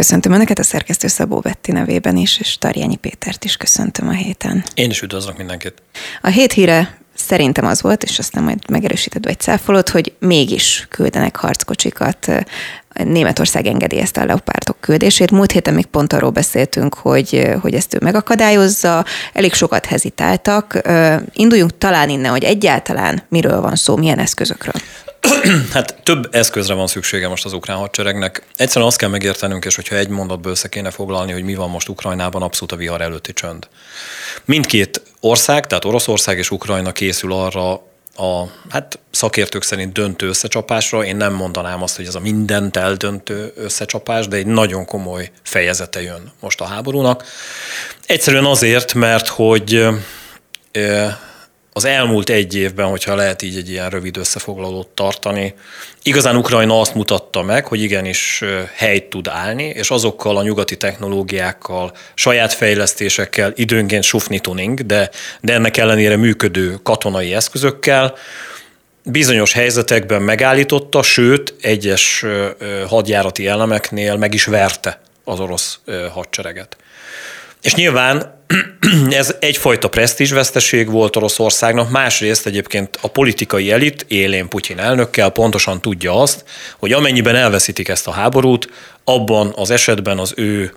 Köszöntöm Önöket a szerkesztő Szabó Betti nevében is, és Tarjányi Pétert is köszöntöm a héten. Én is üdvözlök mindenkit. A hét híre szerintem az volt, és aztán majd megerősíted vagy cáfolod, hogy mégis küldenek harckocsikat. Németország engedélyezte a leopártok küldését. Múlt héten még pont arról beszéltünk, hogy, hogy ezt ő megakadályozza. Elég sokat hezitáltak. Induljunk talán innen, hogy egyáltalán miről van szó, milyen eszközökről. Hát több eszközre van szüksége most az ukrán hadseregnek. Egyszerűen azt kell megértenünk, és hogyha egy mondatból össze kéne foglalni, hogy mi van most Ukrajnában, abszolút a vihar előtti csönd. Mindkét ország, tehát Oroszország és Ukrajna készül arra a hát szakértők szerint döntő összecsapásra. Én nem mondanám azt, hogy ez a mindent eldöntő összecsapás, de egy nagyon komoly fejezete jön most a háborúnak. Egyszerűen azért, mert hogy az elmúlt egy évben, hogyha lehet így egy ilyen rövid összefoglalót tartani, igazán Ukrajna azt mutatta meg, hogy igenis helyt tud állni, és azokkal a nyugati technológiákkal, saját fejlesztésekkel, időnként sufni tuning, de, de ennek ellenére működő katonai eszközökkel, bizonyos helyzetekben megállította, sőt, egyes hadjárati elemeknél meg is verte az orosz hadsereget. És nyilván ez egyfajta presztízsveszteség volt Oroszországnak, másrészt egyébként a politikai elit élén Putyin elnökkel pontosan tudja azt, hogy amennyiben elveszítik ezt a háborút, abban az esetben az ő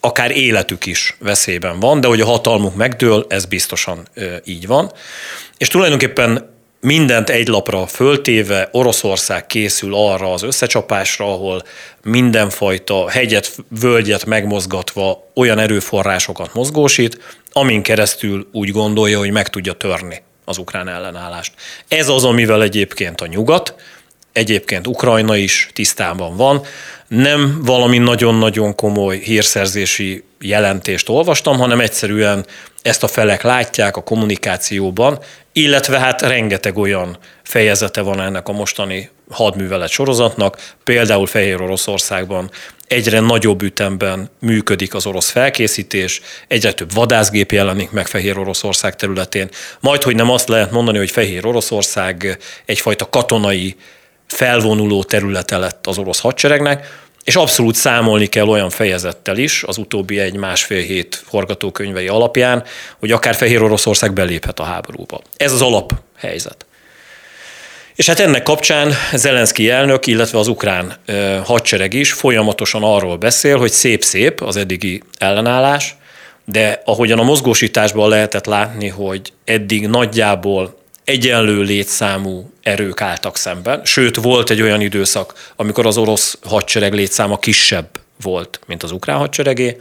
akár életük is veszélyben van, de hogy a hatalmuk megdől, ez biztosan így van. És tulajdonképpen mindent egy lapra föltéve Oroszország készül arra az összecsapásra, ahol mindenfajta hegyet, völgyet megmozgatva olyan erőforrásokat mozgósít, amin keresztül úgy gondolja, hogy meg tudja törni az ukrán ellenállást. Ez az, amivel egyébként a nyugat, egyébként Ukrajna is tisztában van. Nem valami nagyon-nagyon komoly hírszerzési jelentést olvastam, hanem egyszerűen ezt a felek látják a kommunikációban, illetve hát rengeteg olyan fejezete van ennek a mostani hadművelet sorozatnak, például Fehér Oroszországban egyre nagyobb ütemben működik az orosz felkészítés, egyre több vadászgép jelenik meg Fehér Oroszország területén. Majd, hogy nem azt lehet mondani, hogy Fehér Oroszország egyfajta katonai felvonuló területe lett az orosz hadseregnek, és abszolút számolni kell olyan fejezettel is, az utóbbi egy-másfél hét forgatókönyvei alapján, hogy akár Fehér Oroszország beléphet a háborúba. Ez az alaphelyzet. És hát ennek kapcsán Zelenszky elnök, illetve az ukrán hadsereg is folyamatosan arról beszél, hogy szép-szép az eddigi ellenállás, de ahogyan a mozgósításban lehetett látni, hogy eddig nagyjából egyenlő létszámú erők álltak szemben, sőt volt egy olyan időszak, amikor az orosz hadsereg létszáma kisebb volt, mint az ukrán hadseregé.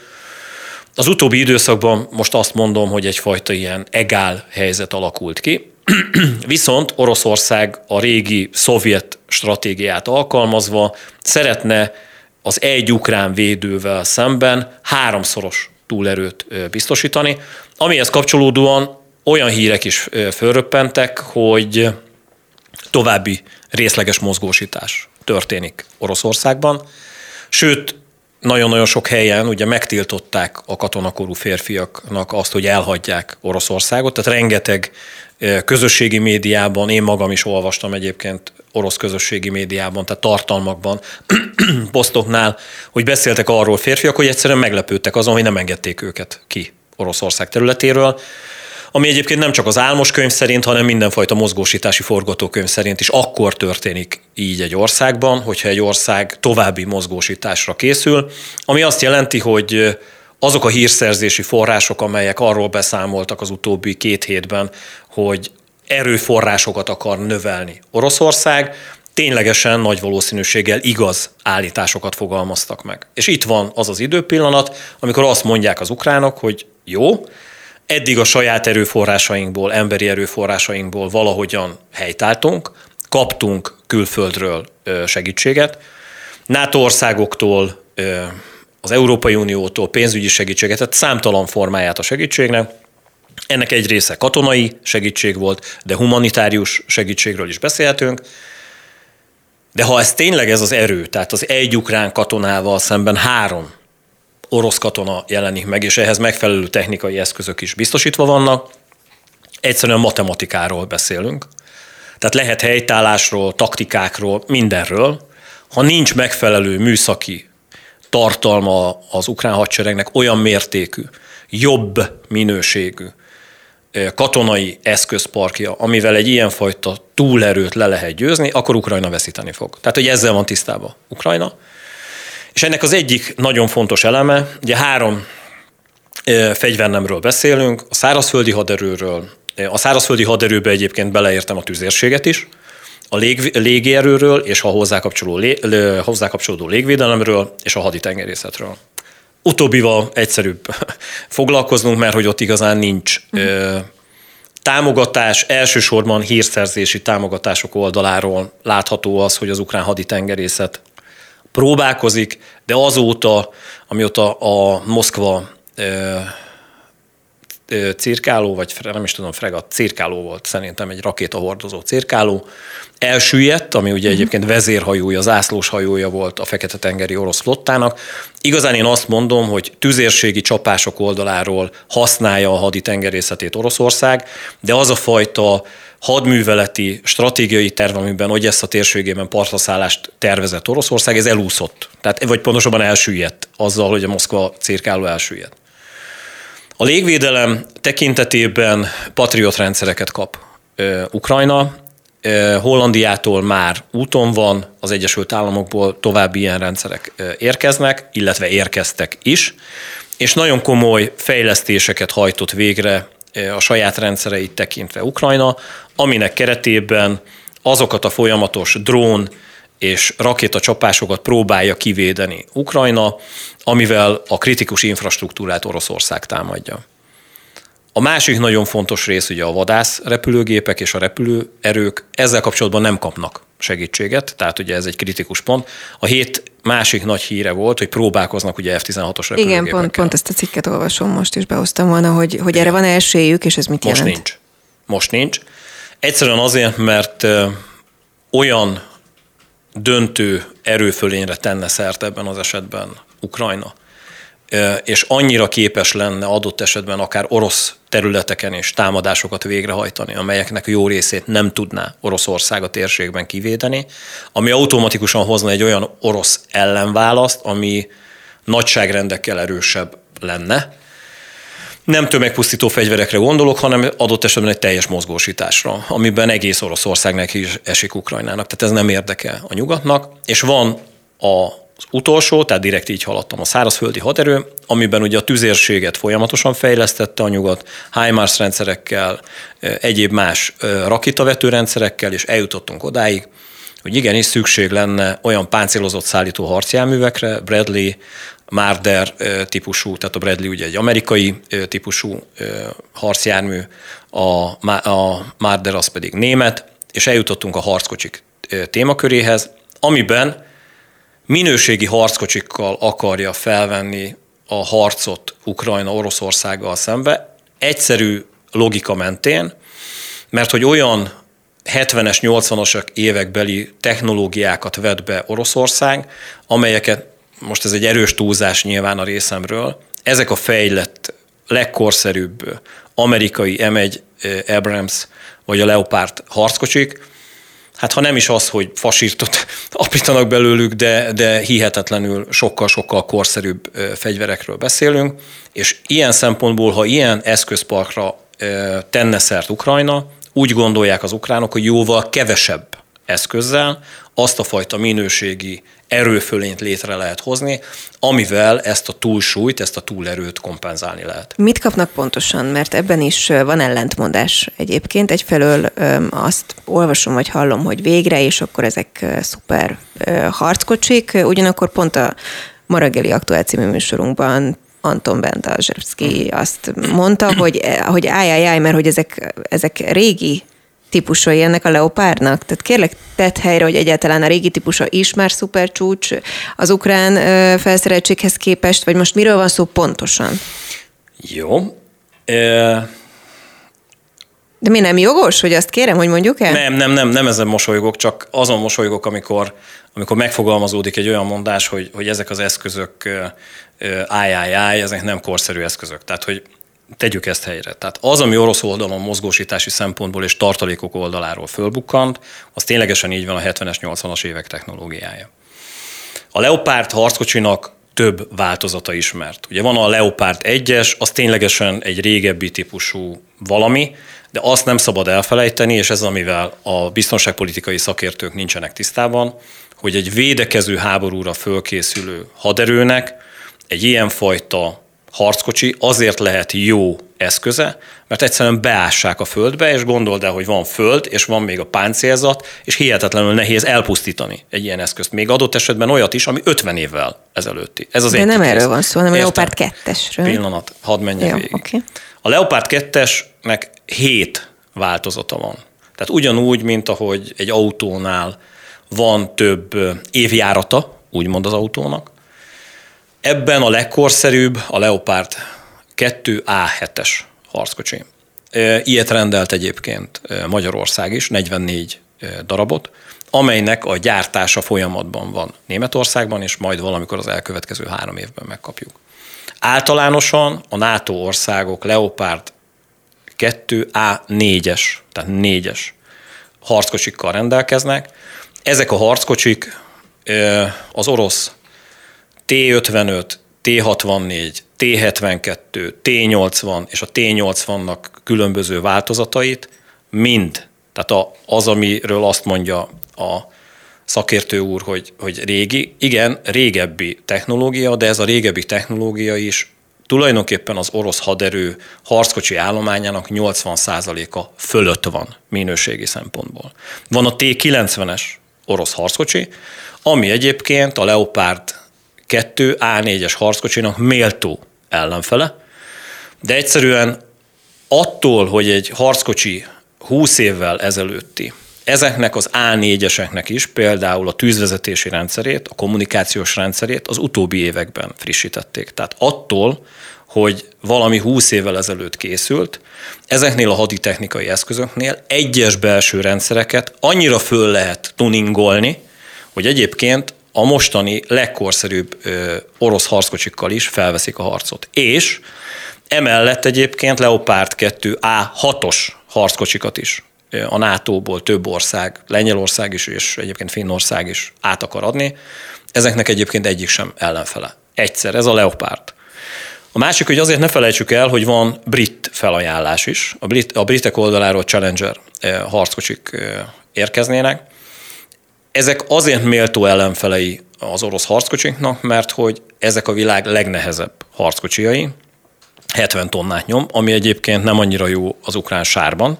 Az utóbbi időszakban most azt mondom, hogy egyfajta ilyen egál helyzet alakult ki, viszont Oroszország a régi szovjet stratégiát alkalmazva szeretne az egy ukrán védővel szemben háromszoros túlerőt biztosítani, amihez kapcsolódóan olyan hírek is fölröppentek, hogy további részleges mozgósítás történik Oroszországban. Sőt, nagyon-nagyon sok helyen ugye megtiltották a katonakorú férfiaknak azt, hogy elhagyják Oroszországot, tehát rengeteg közösségi médiában, én magam is olvastam egyébként orosz közösségi médiában, tehát tartalmakban, posztoknál, hogy beszéltek arról férfiak, hogy egyszerűen meglepődtek azon, hogy nem engedték őket ki Oroszország területéről ami egyébként nem csak az álmos könyv szerint, hanem mindenfajta mozgósítási forgatókönyv szerint is akkor történik így egy országban, hogyha egy ország további mozgósításra készül, ami azt jelenti, hogy azok a hírszerzési források, amelyek arról beszámoltak az utóbbi két hétben, hogy erőforrásokat akar növelni Oroszország, ténylegesen nagy valószínűséggel igaz állításokat fogalmaztak meg. És itt van az az időpillanat, amikor azt mondják az ukránok, hogy jó, eddig a saját erőforrásainkból, emberi erőforrásainkból valahogyan helytáltunk, kaptunk külföldről segítséget, NATO országoktól, az Európai Uniótól pénzügyi segítséget, tehát számtalan formáját a segítségnek. Ennek egy része katonai segítség volt, de humanitárius segítségről is beszélhetünk. De ha ez tényleg ez az erő, tehát az egy ukrán katonával szemben három orosz katona jelenik meg, és ehhez megfelelő technikai eszközök is biztosítva vannak. Egyszerűen matematikáról beszélünk. Tehát lehet helytállásról, taktikákról, mindenről. Ha nincs megfelelő műszaki tartalma az ukrán hadseregnek olyan mértékű, jobb minőségű katonai eszközparkja, amivel egy ilyenfajta túlerőt le lehet győzni, akkor Ukrajna veszíteni fog. Tehát, hogy ezzel van tisztában Ukrajna. És ennek az egyik nagyon fontos eleme, ugye három fegyvernemről beszélünk, a szárazföldi haderőről, a szárazföldi haderőbe egyébként beleértem a tüzérséget is, a lég, légierőről és a hozzákapcsolódó, lé, hozzákapcsolódó légvédelemről és a haditengerészetről. Utóbbival egyszerűbb foglalkoznunk, mert hogy ott igazán nincs ö, támogatás, elsősorban hírszerzési támogatások oldaláról látható az, hogy az ukrán haditengerészet próbálkozik, de azóta, amióta a Moszkva ö, cirkáló, vagy nem is tudom, fregat, cirkáló volt szerintem egy rakétahordozó cirkáló, elsüllyedt, ami ugye egyébként vezérhajója, zászlós hajója volt a Fekete-tengeri orosz flottának. Igazán én azt mondom, hogy tüzérségi csapások oldaláról használja a haditengerészetét Oroszország, de az a fajta hadműveleti, stratégiai terv, amiben Ogyessa térségében partraszállást tervezett Oroszország, ez elúszott. Tehát, vagy pontosabban elsüllyedt azzal, hogy a Moszkva cirkáló elsüllyedt. A légvédelem tekintetében patriot rendszereket kap Ukrajna, Hollandiától már úton van, az Egyesült Államokból további ilyen rendszerek érkeznek, illetve érkeztek is, és nagyon komoly fejlesztéseket hajtott végre a saját rendszereit tekintve Ukrajna, aminek keretében azokat a folyamatos drón és rakétacsapásokat próbálja kivédeni Ukrajna, amivel a kritikus infrastruktúrát Oroszország támadja. A másik nagyon fontos rész ugye a vadász repülőgépek és a repülőerők ezzel kapcsolatban nem kapnak segítséget, tehát ugye ez egy kritikus pont. A hét másik nagy híre volt, hogy próbálkoznak ugye F-16-os repülőgépekkel. Igen, pont, pont ezt a cikket olvasom most is, behoztam volna, hogy, hogy erre van esélyük, és ez mit most jelent? nincs. Most nincs. Egyszerűen azért, mert olyan döntő erőfölényre tenne szert ebben az esetben Ukrajna, és annyira képes lenne adott esetben akár orosz területeken és támadásokat végrehajtani, amelyeknek jó részét nem tudná Oroszország a térségben kivédeni, ami automatikusan hozna egy olyan orosz ellenválaszt, ami nagyságrendekkel erősebb lenne. Nem tömegpusztító fegyverekre gondolok, hanem adott esetben egy teljes mozgósításra, amiben egész Oroszországnak is esik Ukrajnának. Tehát ez nem érdekel a nyugatnak, és van a az utolsó, tehát direkt így haladtam a szárazföldi haderő, amiben ugye a tüzérséget folyamatosan fejlesztette a nyugat, HIMARS rendszerekkel, egyéb más rakétavető rendszerekkel, és eljutottunk odáig, hogy igenis szükség lenne olyan páncélozott szállító harcjárművekre, Bradley, Marder típusú, tehát a Bradley ugye egy amerikai típusú harcjármű, a Marder az pedig német, és eljutottunk a harckocsik témaköréhez, amiben minőségi harckocsikkal akarja felvenni a harcot Ukrajna Oroszországgal szembe, egyszerű logika mentén, mert hogy olyan 70-es, 80-as évekbeli technológiákat vett be Oroszország, amelyeket, most ez egy erős túlzás nyilván a részemről, ezek a fejlett, legkorszerűbb amerikai M1 eh, Abrams vagy a Leopard harckocsik, hát ha nem is az, hogy fasírtot apítanak belőlük, de, de hihetetlenül sokkal-sokkal korszerűbb fegyverekről beszélünk, és ilyen szempontból, ha ilyen eszközparkra tenne szert Ukrajna, úgy gondolják az ukránok, hogy jóval kevesebb eszközzel azt a fajta minőségi erőfölényt létre lehet hozni, amivel ezt a túlsúlyt, ezt a túlerőt kompenzálni lehet. Mit kapnak pontosan? Mert ebben is van ellentmondás egyébként. Egyfelől azt olvasom, vagy hallom, hogy végre, és akkor ezek szuper harckocsik, ugyanakkor pont a Marageli Aktuál című műsorunkban Anton Benta Zsebszki azt mondta, hogy, hogy áj, mert hogy ezek, ezek régi típusai ennek a leopárnak? Tehát kérlek, tett helyre, hogy egyáltalán a régi típusa is már szuper csúcs az ukrán felszereltséghez képest, vagy most miről van szó pontosan? Jó. De mi nem jogos, hogy azt kérem, hogy mondjuk el? Nem, nem, nem, nem ezen mosolygok, csak azon mosolygok, amikor, amikor megfogalmazódik egy olyan mondás, hogy, hogy ezek az eszközök áj, áj, áj, ezek nem korszerű eszközök. Tehát, hogy tegyük ezt helyre. Tehát az, ami orosz oldalon mozgósítási szempontból és tartalékok oldaláról fölbukkant, az ténylegesen így van a 70-es, 80-as évek technológiája. A Leopard harckocsinak több változata ismert. Ugye van a Leopard 1-es, az ténylegesen egy régebbi típusú valami, de azt nem szabad elfelejteni, és ez amivel a biztonságpolitikai szakértők nincsenek tisztában, hogy egy védekező háborúra fölkészülő haderőnek egy ilyenfajta harckocsi azért lehet jó eszköze, mert egyszerűen beássák a földbe, és gondold el, hogy van föld, és van még a páncélzat, és hihetetlenül nehéz elpusztítani egy ilyen eszközt. Még adott esetben olyat is, ami 50 évvel ezelőtti. Ez az De nem erről van szó, hanem a Leopard 2-esről. Pillanat, hadd menjen Jó, végig. Okay. A Leopard 2-esnek 7 változata van. Tehát ugyanúgy, mint ahogy egy autónál van több évjárata, úgymond az autónak, Ebben a legkorszerűbb a Leopard 2A7-es harckocsi. Ilyet rendelt egyébként Magyarország is, 44 darabot, amelynek a gyártása folyamatban van Németországban, és majd valamikor az elkövetkező három évben megkapjuk. Általánosan a NATO országok Leopard 2A4-es, tehát 4-es harckocsikkal rendelkeznek. Ezek a harckocsik az orosz T55, T64, T72, T80 és a T80-nak különböző változatait mind, tehát az, amiről azt mondja a szakértő úr, hogy, hogy régi, igen, régebbi technológia, de ez a régebbi technológia is tulajdonképpen az orosz haderő harckocsi állományának 80%-a fölött van minőségi szempontból. Van a T90-es orosz harckocsi, ami egyébként a Leopard kettő A4-es harckocsinak méltó ellenfele, de egyszerűen attól, hogy egy harckocsi 20 évvel ezelőtti, ezeknek az A4-eseknek is például a tűzvezetési rendszerét, a kommunikációs rendszerét az utóbbi években frissítették. Tehát attól, hogy valami 20 évvel ezelőtt készült, ezeknél a haditechnikai eszközöknél egyes belső rendszereket annyira föl lehet tuningolni, hogy egyébként a mostani legkorszerűbb orosz harckocsikkal is felveszik a harcot. És emellett egyébként Leopard 2 A6-os harckocsikat is a NATO-ból több ország, Lengyelország is, és egyébként Finnország is át akar adni. Ezeknek egyébként egyik sem ellenfele. Egyszer, ez a Leopard. A másik, hogy azért ne felejtsük el, hogy van brit felajánlás is. A, brit, a britek oldaláról Challenger harckocsik érkeznének, ezek azért méltó ellenfelei az orosz harckocsiknak, mert hogy ezek a világ legnehezebb harckocsiai, 70 tonnát nyom, ami egyébként nem annyira jó az ukrán sárban,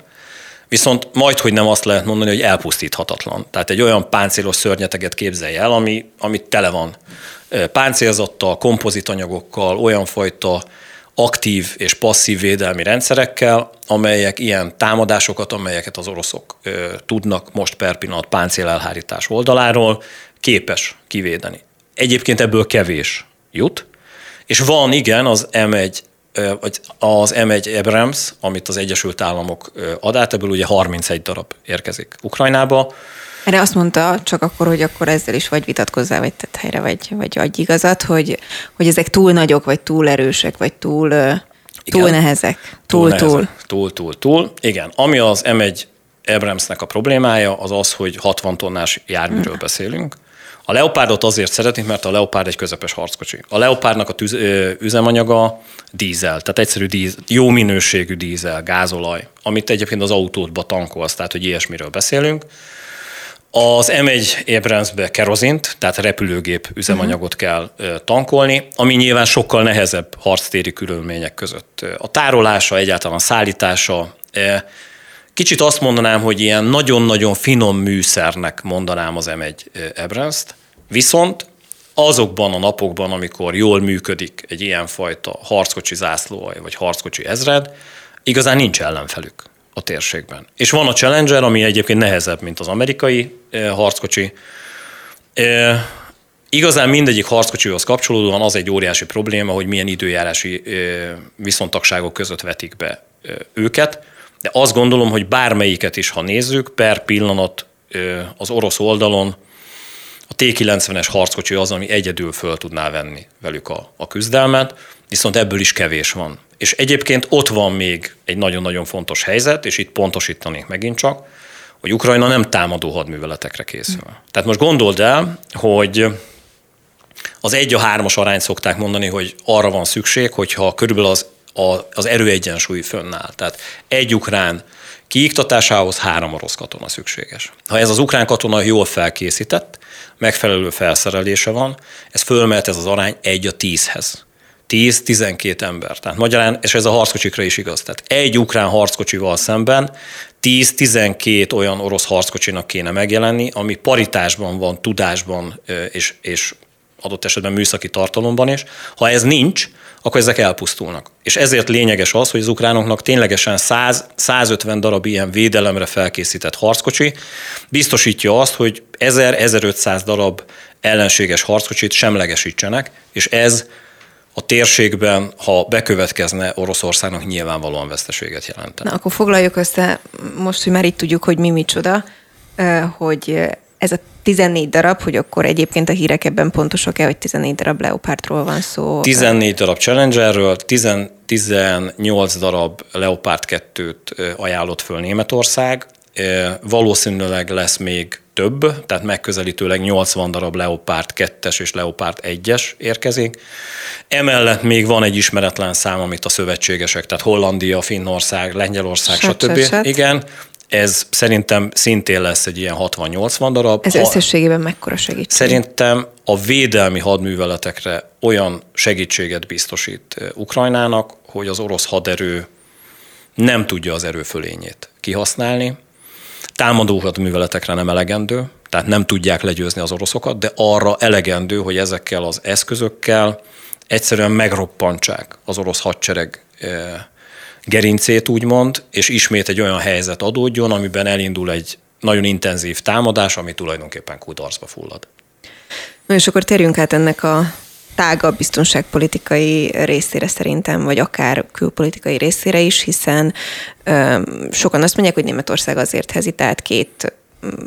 viszont majd, hogy nem azt lehet mondani, hogy elpusztíthatatlan. Tehát egy olyan páncélos szörnyeteget képzelj el, ami, ami tele van páncélzattal, kompozitanyagokkal, olyan fajta aktív és passzív védelmi rendszerekkel, amelyek ilyen támadásokat, amelyeket az oroszok ö, tudnak most per pillanat páncélelhárítás oldaláról, képes kivédeni. Egyébként ebből kevés jut, és van igen az M1 vagy az M1 Abrams, amit az Egyesült Államok ad át, ebből ugye 31 darab érkezik Ukrajnába, erre azt mondta csak akkor, hogy akkor ezzel is vagy vitatkozzál, vagy tett helyre, vagy, vagy adj igazat, hogy, hogy ezek túl nagyok, vagy túl erősek, vagy túl, túl Igen. nehezek. Túl, túl. Túl, túl, túl, túl. Igen. Ami az M1 Abramsnek a problémája, az az, hogy 60 tonnás járműről hmm. beszélünk. A Leopardot azért szeretik, mert a Leopard egy közepes harckocsi. A Leopardnak a tüz, ö, üzemanyaga dízel, tehát egyszerű dízel, jó minőségű dízel, gázolaj, amit egyébként az autótba tankolsz, tehát hogy ilyesmiről beszélünk. Az M1 Abramsbe kerozint, tehát repülőgép üzemanyagot kell tankolni, ami nyilván sokkal nehezebb harctéri körülmények között. A tárolása, egyáltalán a szállítása, kicsit azt mondanám, hogy ilyen nagyon-nagyon finom műszernek mondanám az M1 Abrams-t, viszont azokban a napokban, amikor jól működik egy ilyenfajta harckocsi zászló vagy harckocsi ezred, igazán nincs ellenfelük a térségben. És van a Challenger, ami egyébként nehezebb, mint az amerikai harckocsi. Igazán mindegyik harckocsihoz kapcsolódóan az egy óriási probléma, hogy milyen időjárási viszontagságok között vetik be őket, de azt gondolom, hogy bármelyiket is, ha nézzük, per pillanat az orosz oldalon a T-90-es harckocsi az, ami egyedül föl tudná venni velük a, a küzdelmet, viszont ebből is kevés van. És egyébként ott van még egy nagyon-nagyon fontos helyzet, és itt pontosítanék megint csak, hogy Ukrajna nem támadó hadműveletekre készül. Tehát most gondold el, hogy Az egy a hármas arányt szokták mondani, hogy arra van szükség, hogyha körülbelül az, a, az erőegyensúly fönnáll. Tehát egy ukrán kiiktatásához három orosz katona szükséges. Ha ez az ukrán katona jól felkészített, megfelelő felszerelése van, ez fölmehet ez az arány egy a tízhez. 10-12 ember. Tehát magyarán, és ez a harckocsikra is igaz. Tehát egy ukrán harckocsival szemben 10-12 olyan orosz harckocsinak kéne megjelenni, ami paritásban van, tudásban és, és adott esetben műszaki tartalomban is. Ha ez nincs, akkor ezek elpusztulnak. És ezért lényeges az, hogy az ukránoknak ténylegesen 100-150 darab ilyen védelemre felkészített harckocsi biztosítja azt, hogy 1000-1500 darab ellenséges harckocsit semlegesítsenek, és ez a térségben, ha bekövetkezne Oroszországnak nyilvánvalóan veszteséget jelentene. Na, akkor foglaljuk össze most, hogy már itt tudjuk, hogy mi micsoda, hogy ez a 14 darab, hogy akkor egyébként a hírek ebben pontosak-e, hogy 14 darab Leopardról van szó? 14 darab Challengerről, 10, 18 darab Leopard 2-t ajánlott föl Németország, valószínűleg lesz még több, tehát megközelítőleg 80 darab Leopard 2-es és Leopard 1-es érkezik. Emellett még van egy ismeretlen szám, amit a szövetségesek, tehát Hollandia, Finnország, Lengyelország, stb. Igen, ez szerintem szintén lesz egy ilyen 60-80 darab. Ez ha, összességében mekkora segítség? Szerintem a védelmi hadműveletekre olyan segítséget biztosít Ukrajnának, hogy az orosz haderő nem tudja az erőfölényét kihasználni, támadó műveletekre nem elegendő, tehát nem tudják legyőzni az oroszokat, de arra elegendő, hogy ezekkel az eszközökkel egyszerűen megroppantsák az orosz hadsereg eh, gerincét, úgymond, és ismét egy olyan helyzet adódjon, amiben elindul egy nagyon intenzív támadás, ami tulajdonképpen kudarcba fullad. Na és akkor térjünk át ennek a tágabb biztonságpolitikai részére szerintem, vagy akár külpolitikai részére is, hiszen ö, sokan azt mondják, hogy Németország azért hezitált két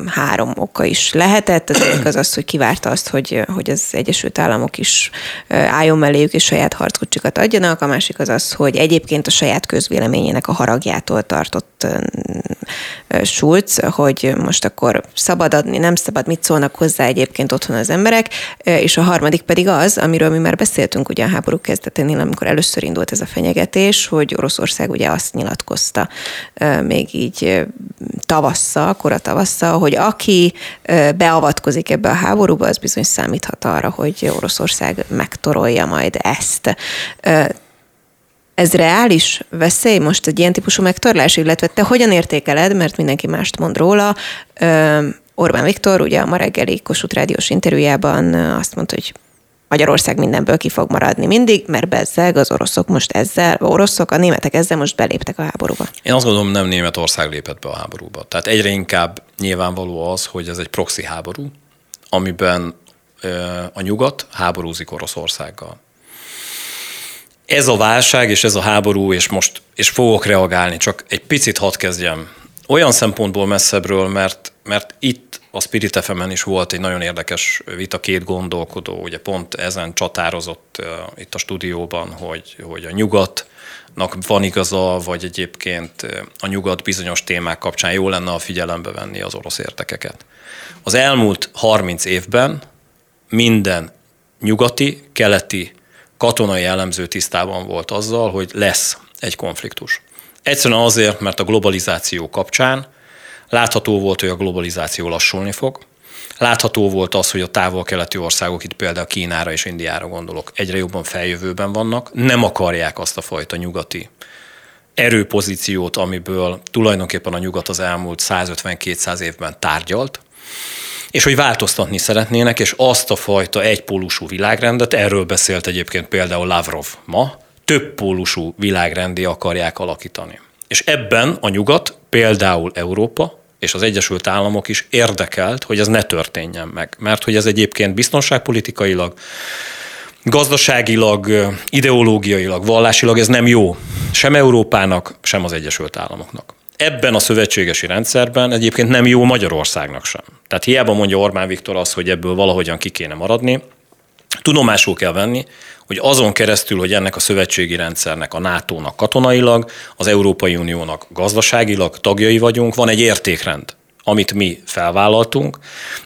három oka is lehetett. Az egyik az az, hogy kivárta azt, hogy, hogy az Egyesült Államok is álljon melléjük és saját harckocsikat adjanak. A másik az az, hogy egyébként a saját közvéleményének a haragjától tartott Schulz, hogy most akkor szabad adni, nem szabad, mit szólnak hozzá egyébként otthon az emberek. És a harmadik pedig az, amiről mi már beszéltünk ugye a háború kezdeténél, amikor először indult ez a fenyegetés, hogy Oroszország ugye azt nyilatkozta még így tavasszal, kora tavasszal, hogy aki beavatkozik ebbe a háborúba, az bizony számíthat arra, hogy Oroszország megtorolja majd ezt. Ez reális veszély most egy ilyen típusú megtorlás, illetve te hogyan értékeled, mert mindenki mást mond róla, Orbán Viktor ugye a ma reggeli Kossuth Rádiós interjújában azt mondta, hogy Magyarország mindenből ki fog maradni mindig, mert bezzeg az oroszok most ezzel, a oroszok, a németek ezzel most beléptek a háborúba. Én azt gondolom, nem Németország lépett be a háborúba. Tehát egyre inkább nyilvánvaló az, hogy ez egy proxy háború, amiben a nyugat háborúzik Oroszországgal. Ez a válság és ez a háború, és most és fogok reagálni, csak egy picit hadd kezdjem. Olyan szempontból messzebbről, mert, mert itt a Spirit fm is volt egy nagyon érdekes vita, két gondolkodó, ugye pont ezen csatározott uh, itt a stúdióban, hogy, hogy a nyugatnak van igaza, vagy egyébként a nyugat bizonyos témák kapcsán jó lenne a figyelembe venni az orosz értekeket. Az elmúlt 30 évben minden nyugati, keleti katonai elemző tisztában volt azzal, hogy lesz egy konfliktus. Egyszerűen azért, mert a globalizáció kapcsán Látható volt, hogy a globalizáció lassulni fog. Látható volt az, hogy a távol-keleti országok, itt például Kínára és Indiára gondolok, egyre jobban feljövőben vannak, nem akarják azt a fajta nyugati erőpozíciót, amiből tulajdonképpen a nyugat az elmúlt 150-200 évben tárgyalt, és hogy változtatni szeretnének, és azt a fajta egypólusú világrendet, erről beszélt egyébként például Lavrov ma, több pólusú világrendi akarják alakítani. És ebben a nyugat, például Európa, és az Egyesült Államok is érdekelt, hogy ez ne történjen meg. Mert hogy ez egyébként biztonságpolitikailag, gazdaságilag, ideológiailag, vallásilag ez nem jó. Sem Európának, sem az Egyesült Államoknak. Ebben a szövetségesi rendszerben egyébként nem jó Magyarországnak sem. Tehát hiába mondja Orbán Viktor azt, hogy ebből valahogyan ki kéne maradni, tudomásul kell venni, hogy azon keresztül, hogy ennek a szövetségi rendszernek, a NATO-nak katonailag, az Európai Uniónak gazdaságilag tagjai vagyunk, van egy értékrend, amit mi felvállaltunk,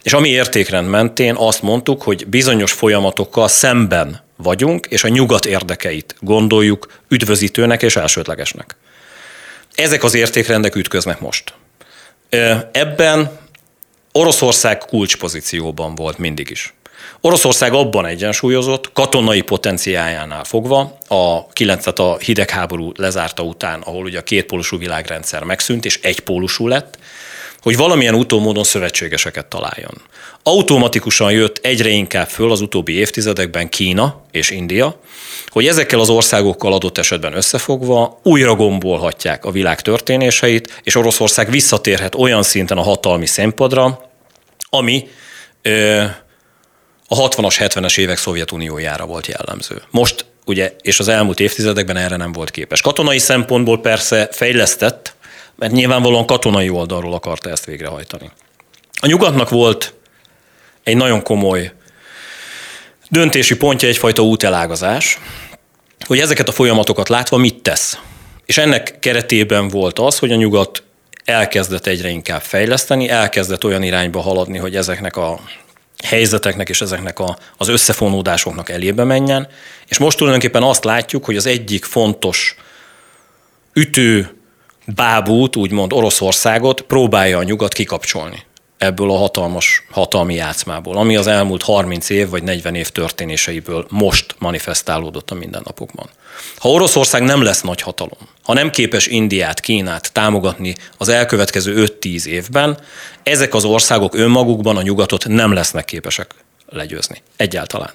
és ami értékrend mentén azt mondtuk, hogy bizonyos folyamatokkal szemben vagyunk, és a nyugat érdekeit gondoljuk üdvözítőnek és elsődlegesnek. Ezek az értékrendek ütköznek most. Ebben Oroszország kulcspozícióban volt mindig is. Oroszország abban egyensúlyozott, katonai potenciájánál fogva, a 9, tehát a hidegháború lezárta után, ahol ugye a kétpólusú világrendszer megszűnt, és egypólusú lett, hogy valamilyen utómódon szövetségeseket találjon. Automatikusan jött egyre inkább föl az utóbbi évtizedekben Kína és India, hogy ezekkel az országokkal adott esetben összefogva újra gombolhatják a világ történéseit, és Oroszország visszatérhet olyan szinten a hatalmi színpadra, ami ö, a 60-as, 70-es évek Szovjetuniójára volt jellemző. Most ugye, és az elmúlt évtizedekben erre nem volt képes. Katonai szempontból persze fejlesztett, mert nyilvánvalóan katonai oldalról akarta ezt végrehajtani. A nyugatnak volt egy nagyon komoly döntési pontja, egyfajta útelágazás, hogy ezeket a folyamatokat látva mit tesz. És ennek keretében volt az, hogy a nyugat elkezdett egyre inkább fejleszteni, elkezdett olyan irányba haladni, hogy ezeknek a helyzeteknek és ezeknek a, az összefonódásoknak elébe menjen. És most tulajdonképpen azt látjuk, hogy az egyik fontos ütő bábút, úgymond Oroszországot próbálja a nyugat kikapcsolni ebből a hatalmas hatalmi játszmából, ami az elmúlt 30 év vagy 40 év történéseiből most manifestálódott a mindennapokban. Ha Oroszország nem lesz nagy hatalom, ha nem képes Indiát, Kínát támogatni az elkövetkező 5-10 évben, ezek az országok önmagukban a nyugatot nem lesznek képesek legyőzni. Egyáltalán.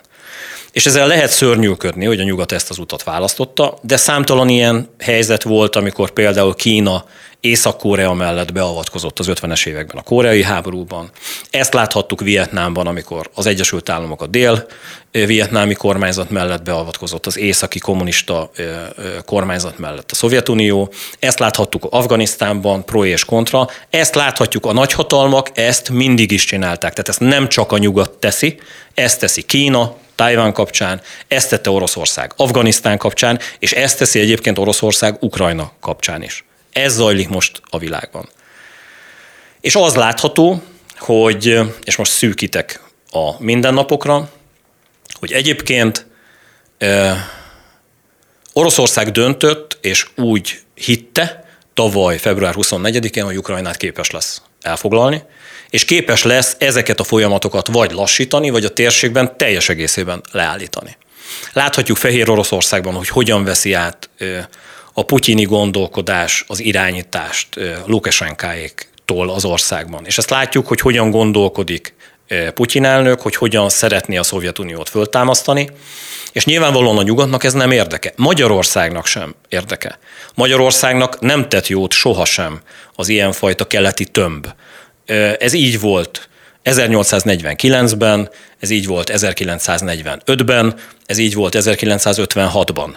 És ezzel lehet szörnyűködni, hogy a nyugat ezt az utat választotta, de számtalan ilyen helyzet volt, amikor például Kína Észak-Korea mellett beavatkozott az 50-es években a koreai háborúban. Ezt láthattuk Vietnámban, amikor az Egyesült Államok a dél-vietnámi kormányzat mellett beavatkozott, az északi kommunista kormányzat mellett a Szovjetunió. Ezt láthattuk Afganisztánban, pro és kontra. Ezt láthatjuk a nagyhatalmak, ezt mindig is csinálták. Tehát ezt nem csak a nyugat teszi, ezt teszi Kína, Tájván kapcsán, ezt tette Oroszország Afganisztán kapcsán, és ezt teszi egyébként Oroszország Ukrajna kapcsán is. Ez zajlik most a világban. És az látható, hogy, és most szűkitek a mindennapokra, hogy egyébként e, Oroszország döntött, és úgy hitte tavaly február 24-én, hogy Ukrajnát képes lesz elfoglalni, és képes lesz ezeket a folyamatokat vagy lassítani, vagy a térségben teljes egészében leállítani. Láthatjuk Fehér Oroszországban, hogy hogyan veszi át a putyini gondolkodás, az irányítást Lukasenkáéktól az országban. És ezt látjuk, hogy hogyan gondolkodik Putyin elnök, hogy hogyan szeretné a Szovjetuniót föltámasztani, és nyilvánvalóan a nyugatnak ez nem érdeke. Magyarországnak sem érdeke. Magyarországnak nem tett jót sohasem az ilyenfajta keleti tömb. Ez így volt 1849-ben, ez így volt 1945-ben, ez így volt 1956-ban.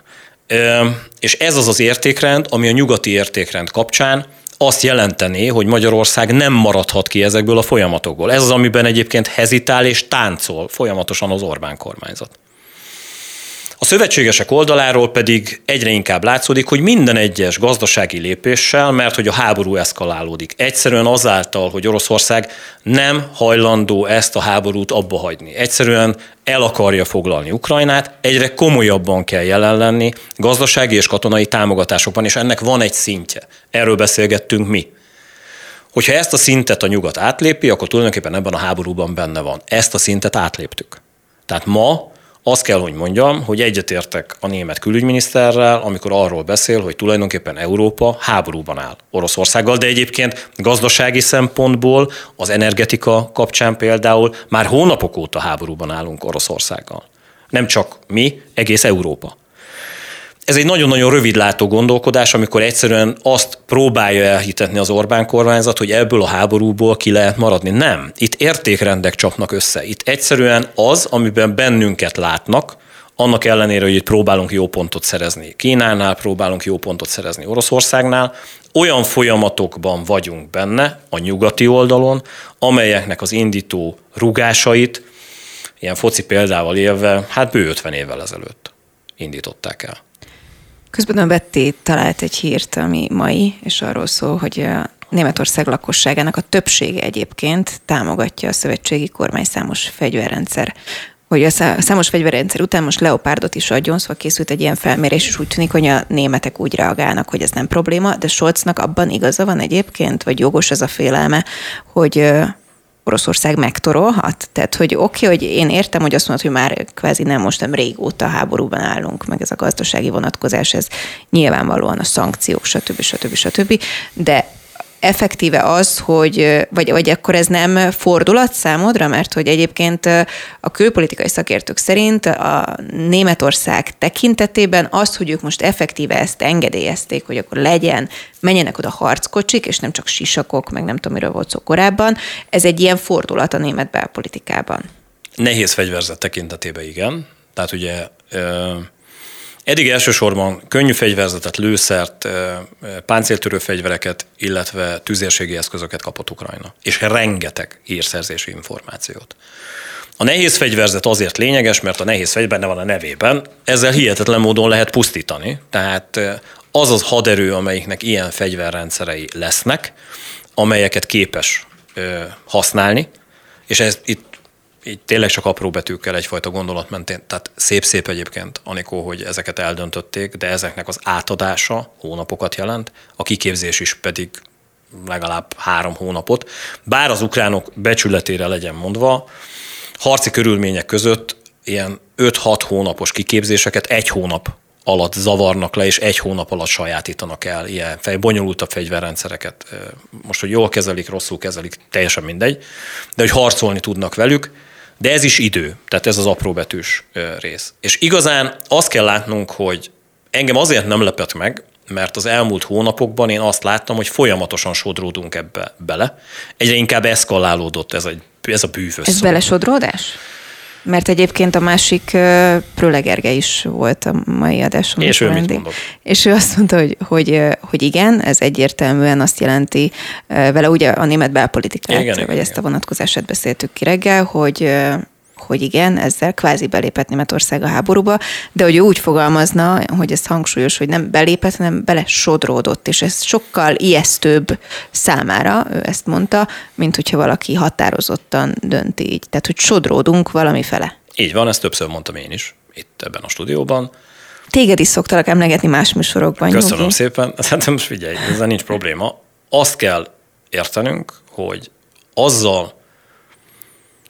És ez az az értékrend, ami a nyugati értékrend kapcsán azt jelenteni, hogy Magyarország nem maradhat ki ezekből a folyamatokból. Ez az, amiben egyébként hezitál és táncol folyamatosan az Orbán kormányzat. A szövetségesek oldaláról pedig egyre inkább látszódik, hogy minden egyes gazdasági lépéssel, mert hogy a háború eszkalálódik. Egyszerűen azáltal, hogy Oroszország nem hajlandó ezt a háborút abba hagyni. Egyszerűen el akarja foglalni Ukrajnát, egyre komolyabban kell jelen lenni gazdasági és katonai támogatásokban, és ennek van egy szintje. Erről beszélgettünk mi. Hogyha ezt a szintet a nyugat átlépi, akkor tulajdonképpen ebben a háborúban benne van. Ezt a szintet átléptük. Tehát ma azt kell, hogy mondjam, hogy egyetértek a német külügyminiszterrel, amikor arról beszél, hogy tulajdonképpen Európa háborúban áll Oroszországgal, de egyébként gazdasági szempontból az energetika kapcsán például már hónapok óta háborúban állunk Oroszországgal. Nem csak mi, egész Európa ez egy nagyon-nagyon rövidlátó gondolkodás, amikor egyszerűen azt próbálja elhitetni az Orbán kormányzat, hogy ebből a háborúból ki lehet maradni. Nem. Itt értékrendek csapnak össze. Itt egyszerűen az, amiben bennünket látnak, annak ellenére, hogy itt próbálunk jó pontot szerezni Kínánál, próbálunk jó pontot szerezni Oroszországnál, olyan folyamatokban vagyunk benne a nyugati oldalon, amelyeknek az indító rugásait, ilyen foci példával élve, hát bő 50 évvel ezelőtt indították el. Közben a Betty talált egy hírt, ami mai, és arról szól, hogy Németország lakosságának a többsége egyébként támogatja a szövetségi kormány számos fegyverrendszer. Hogy a számos fegyverrendszer után most Leopardot is adjon, szóval készült egy ilyen felmérés, és úgy tűnik, hogy a németek úgy reagálnak, hogy ez nem probléma, de Scholznak abban igaza van egyébként, vagy jogos ez a félelme, hogy Oroszország megtorolhat? Tehát, hogy oké, okay, hogy én értem, hogy azt mondod, hogy már kvázi nem most nem régóta háborúban állunk, meg ez a gazdasági vonatkozás, ez nyilvánvalóan a szankciók, stb. stb. stb. De effektíve az, hogy, vagy, vagy akkor ez nem fordulat számodra, mert hogy egyébként a külpolitikai szakértők szerint a Németország tekintetében az, hogy ők most effektíve ezt engedélyezték, hogy akkor legyen, menjenek oda harckocsik, és nem csak sisakok, meg nem tudom, miről volt szó korábban, ez egy ilyen fordulat a német belpolitikában. Nehéz fegyverzet tekintetében igen. Tehát ugye Eddig elsősorban könnyű fegyverzetet, lőszert, páncéltörő fegyvereket, illetve tüzérségi eszközöket kapott Ukrajna. És rengeteg hírszerzési információt. A nehéz fegyverzet azért lényeges, mert a nehéz fegyver benne van a nevében, ezzel hihetetlen módon lehet pusztítani. Tehát az az haderő, amelyiknek ilyen fegyverrendszerei lesznek, amelyeket képes használni, és ez itt így tényleg csak apró betűkkel egyfajta gondolat mentén. Tehát szép-szép egyébként, Anikó, hogy ezeket eldöntötték, de ezeknek az átadása hónapokat jelent, a kiképzés is pedig legalább három hónapot. Bár az ukránok becsületére legyen mondva, harci körülmények között ilyen 5-6 hónapos kiképzéseket egy hónap alatt zavarnak le, és egy hónap alatt sajátítanak el ilyen fej, bonyolultabb fegyverrendszereket. Most, hogy jól kezelik, rosszul kezelik, teljesen mindegy, de hogy harcolni tudnak velük, de ez is idő, tehát ez az apróbetűs rész. És igazán azt kell látnunk, hogy engem azért nem lepett meg, mert az elmúlt hónapokban én azt láttam, hogy folyamatosan sodródunk ebbe bele. Egyre inkább eszkalálódott ez a, ez a bűvös. Ez belesodródás? Mert egyébként a másik Pröle Gerge is volt a mai adáson. És ő mit mondott? És ő azt mondta, hogy, hogy, hogy igen, ez egyértelműen azt jelenti, vele ugye a német belpolitikát, igen, vagy igen, ezt igen. a vonatkozását beszéltük ki reggel, hogy hogy igen, ezzel kvázi belépett Németország a háborúba, de hogy ő úgy fogalmazna, hogy ez hangsúlyos, hogy nem belépett, hanem bele sodródott, és ez sokkal ijesztőbb számára, ő ezt mondta, mint hogyha valaki határozottan dönti így. Tehát, hogy sodródunk valami fele. Így van, ezt többször mondtam én is, itt ebben a stúdióban. Téged is szoktalak emlegetni más műsorokban. Köszönöm nyugi. szépen. Hát most figyelj, ezzel nincs probléma. Azt kell értenünk, hogy azzal,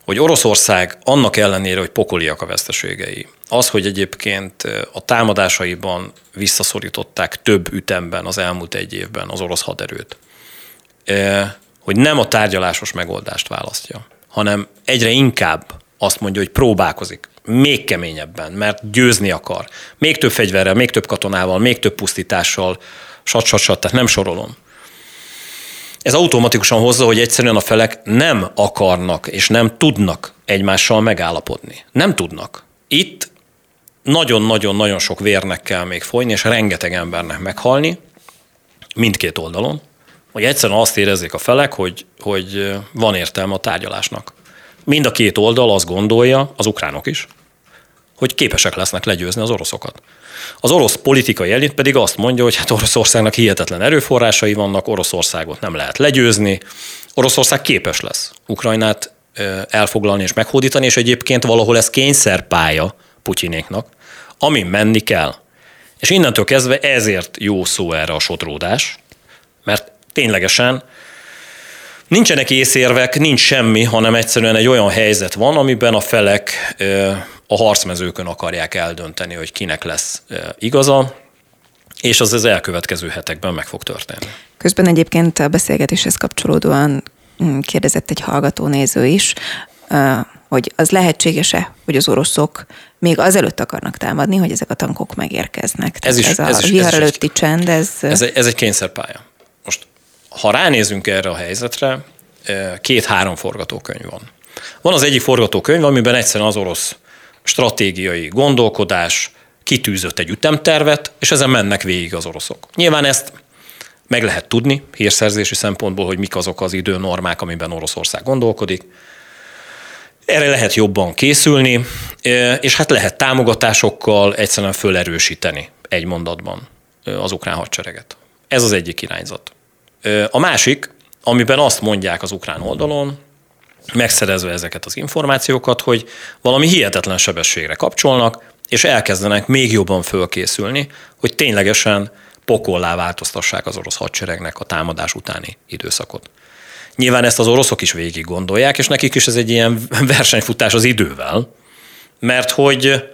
hogy Oroszország annak ellenére, hogy pokoliak a veszteségei, az, hogy egyébként a támadásaiban visszaszorították több ütemben az elmúlt egy évben az orosz haderőt, hogy nem a tárgyalásos megoldást választja, hanem egyre inkább azt mondja, hogy próbálkozik, még keményebben, mert győzni akar. Még több fegyverrel, még több katonával, még több pusztítással, sat, sat, sat, tehát nem sorolom ez automatikusan hozza, hogy egyszerűen a felek nem akarnak és nem tudnak egymással megállapodni. Nem tudnak. Itt nagyon-nagyon-nagyon sok vérnek kell még folyni, és rengeteg embernek meghalni, mindkét oldalon, hogy egyszerűen azt érezzék a felek, hogy, hogy van értelme a tárgyalásnak. Mind a két oldal azt gondolja, az ukránok is, hogy képesek lesznek legyőzni az oroszokat. Az orosz politikai elit pedig azt mondja, hogy hát Oroszországnak hihetetlen erőforrásai vannak, Oroszországot nem lehet legyőzni, Oroszország képes lesz Ukrajnát elfoglalni és meghódítani, és egyébként valahol ez kényszerpálya Putyinéknak, amin menni kell. És innentől kezdve ezért jó szó erre a sodródás, mert ténylegesen nincsenek észérvek, nincs semmi, hanem egyszerűen egy olyan helyzet van, amiben a felek a harcmezőkön akarják eldönteni, hogy kinek lesz igaza, és az az elkövetkező hetekben meg fog történni. Közben egyébként a beszélgetéshez kapcsolódóan mm, kérdezett egy hallgató néző is, hogy az lehetséges-e, hogy az oroszok még azelőtt akarnak támadni, hogy ezek a tankok megérkeznek. ez is, ez, ez a is, vihar előtti csend, ez... Ez egy, ez egy kényszerpálya. Ha ránézünk erre a helyzetre, két-három forgatókönyv van. Van az egyik forgatókönyv, amiben egyszerűen az orosz stratégiai gondolkodás, kitűzött egy ütemtervet, és ezen mennek végig az oroszok. Nyilván ezt meg lehet tudni hírszerzési szempontból, hogy mik azok az időnormák, amiben Oroszország gondolkodik. Erre lehet jobban készülni, és hát lehet támogatásokkal egyszerűen fölerősíteni egy mondatban az ukrán hadsereget. Ez az egyik irányzat. A másik, amiben azt mondják az ukrán oldalon, megszerezve ezeket az információkat, hogy valami hihetetlen sebességre kapcsolnak, és elkezdenek még jobban fölkészülni, hogy ténylegesen pokollá változtassák az orosz hadseregnek a támadás utáni időszakot. Nyilván ezt az oroszok is végig gondolják, és nekik is ez egy ilyen versenyfutás az idővel, mert hogy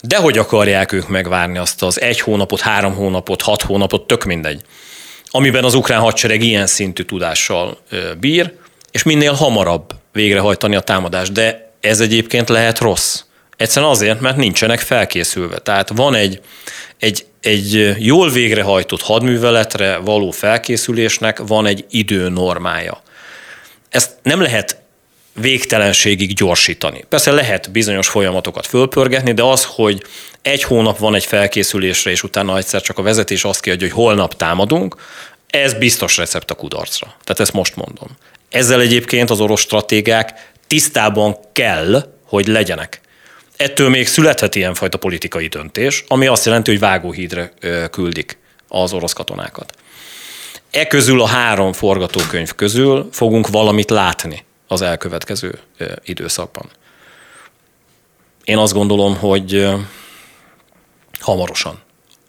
dehogy akarják ők megvárni azt az egy hónapot, három hónapot, hat hónapot, tök mindegy, amiben az ukrán hadsereg ilyen szintű tudással bír, és minél hamarabb végrehajtani a támadást. De ez egyébként lehet rossz. Egyszerűen azért, mert nincsenek felkészülve. Tehát van egy, egy, egy jól végrehajtott hadműveletre való felkészülésnek van egy időnormája. Ezt nem lehet végtelenségig gyorsítani. Persze lehet bizonyos folyamatokat fölpörgetni, de az, hogy egy hónap van egy felkészülésre, és utána egyszer csak a vezetés azt kiadja, hogy holnap támadunk, ez biztos recept a kudarcra. Tehát ezt most mondom. Ezzel egyébként az orosz stratégák tisztában kell, hogy legyenek. Ettől még születhet ilyenfajta politikai döntés, ami azt jelenti, hogy vágóhídre küldik az orosz katonákat. E közül a három forgatókönyv közül fogunk valamit látni az elkövetkező időszakban. Én azt gondolom, hogy hamarosan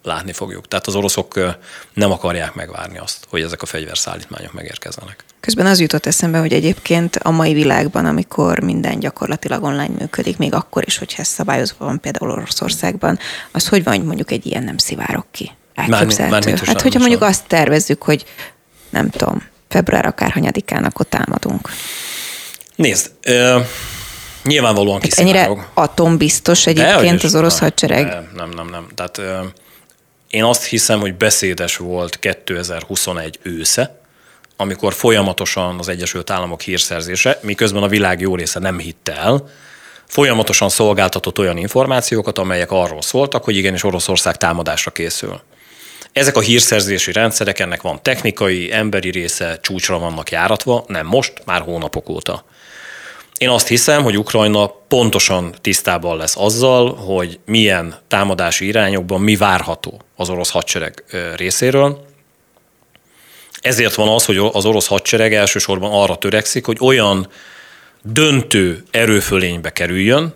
látni fogjuk. Tehát az oroszok nem akarják megvárni azt, hogy ezek a fegyverszállítmányok megérkezzenek. Közben az jutott eszembe, hogy egyébként a mai világban, amikor minden gyakorlatilag online működik, még akkor is, hogyha ez szabályozva van például Oroszországban, az hogy van, hogy mondjuk egy ilyen nem szivárok ki? Elképzelhető. Már, már hát, hogyha mondjuk azt tervezzük, hogy nem tudom, február akárhanyadikán, akkor támadunk. Nézd, ö, nyilvánvalóan hát Ennyire atombiztos egyébként De, az orosz hadsereg? Nem, nem, nem. nem. Tehát én azt hiszem, hogy beszédes volt 2021 ősze, amikor folyamatosan az Egyesült Államok hírszerzése, miközben a világ jó része nem hitte el, folyamatosan szolgáltatott olyan információkat, amelyek arról szóltak, hogy igenis Oroszország támadásra készül. Ezek a hírszerzési rendszerek, ennek van technikai, emberi része, csúcsra vannak járatva, nem most, már hónapok óta. Én azt hiszem, hogy Ukrajna pontosan tisztában lesz azzal, hogy milyen támadási irányokban mi várható az orosz hadsereg részéről. Ezért van az, hogy az orosz hadsereg elsősorban arra törekszik, hogy olyan döntő erőfölénybe kerüljön,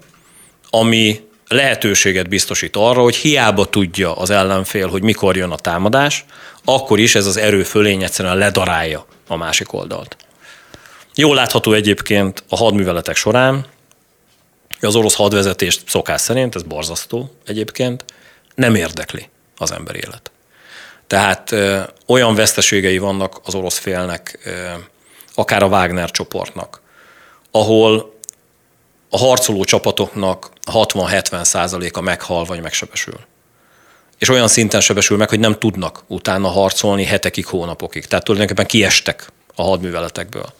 ami lehetőséget biztosít arra, hogy hiába tudja az ellenfél, hogy mikor jön a támadás, akkor is ez az erőfölény egyszerűen ledarálja a másik oldalt. Jól látható egyébként a hadműveletek során, az orosz hadvezetést szokás szerint, ez borzasztó egyébként, nem érdekli az ember élet. Tehát ö, olyan veszteségei vannak az orosz félnek, ö, akár a Wagner csoportnak, ahol a harcoló csapatoknak 60-70 százaléka meghal vagy megsebesül. És olyan szinten sebesül meg, hogy nem tudnak utána harcolni hetekig, hónapokig. Tehát tulajdonképpen kiestek a hadműveletekből.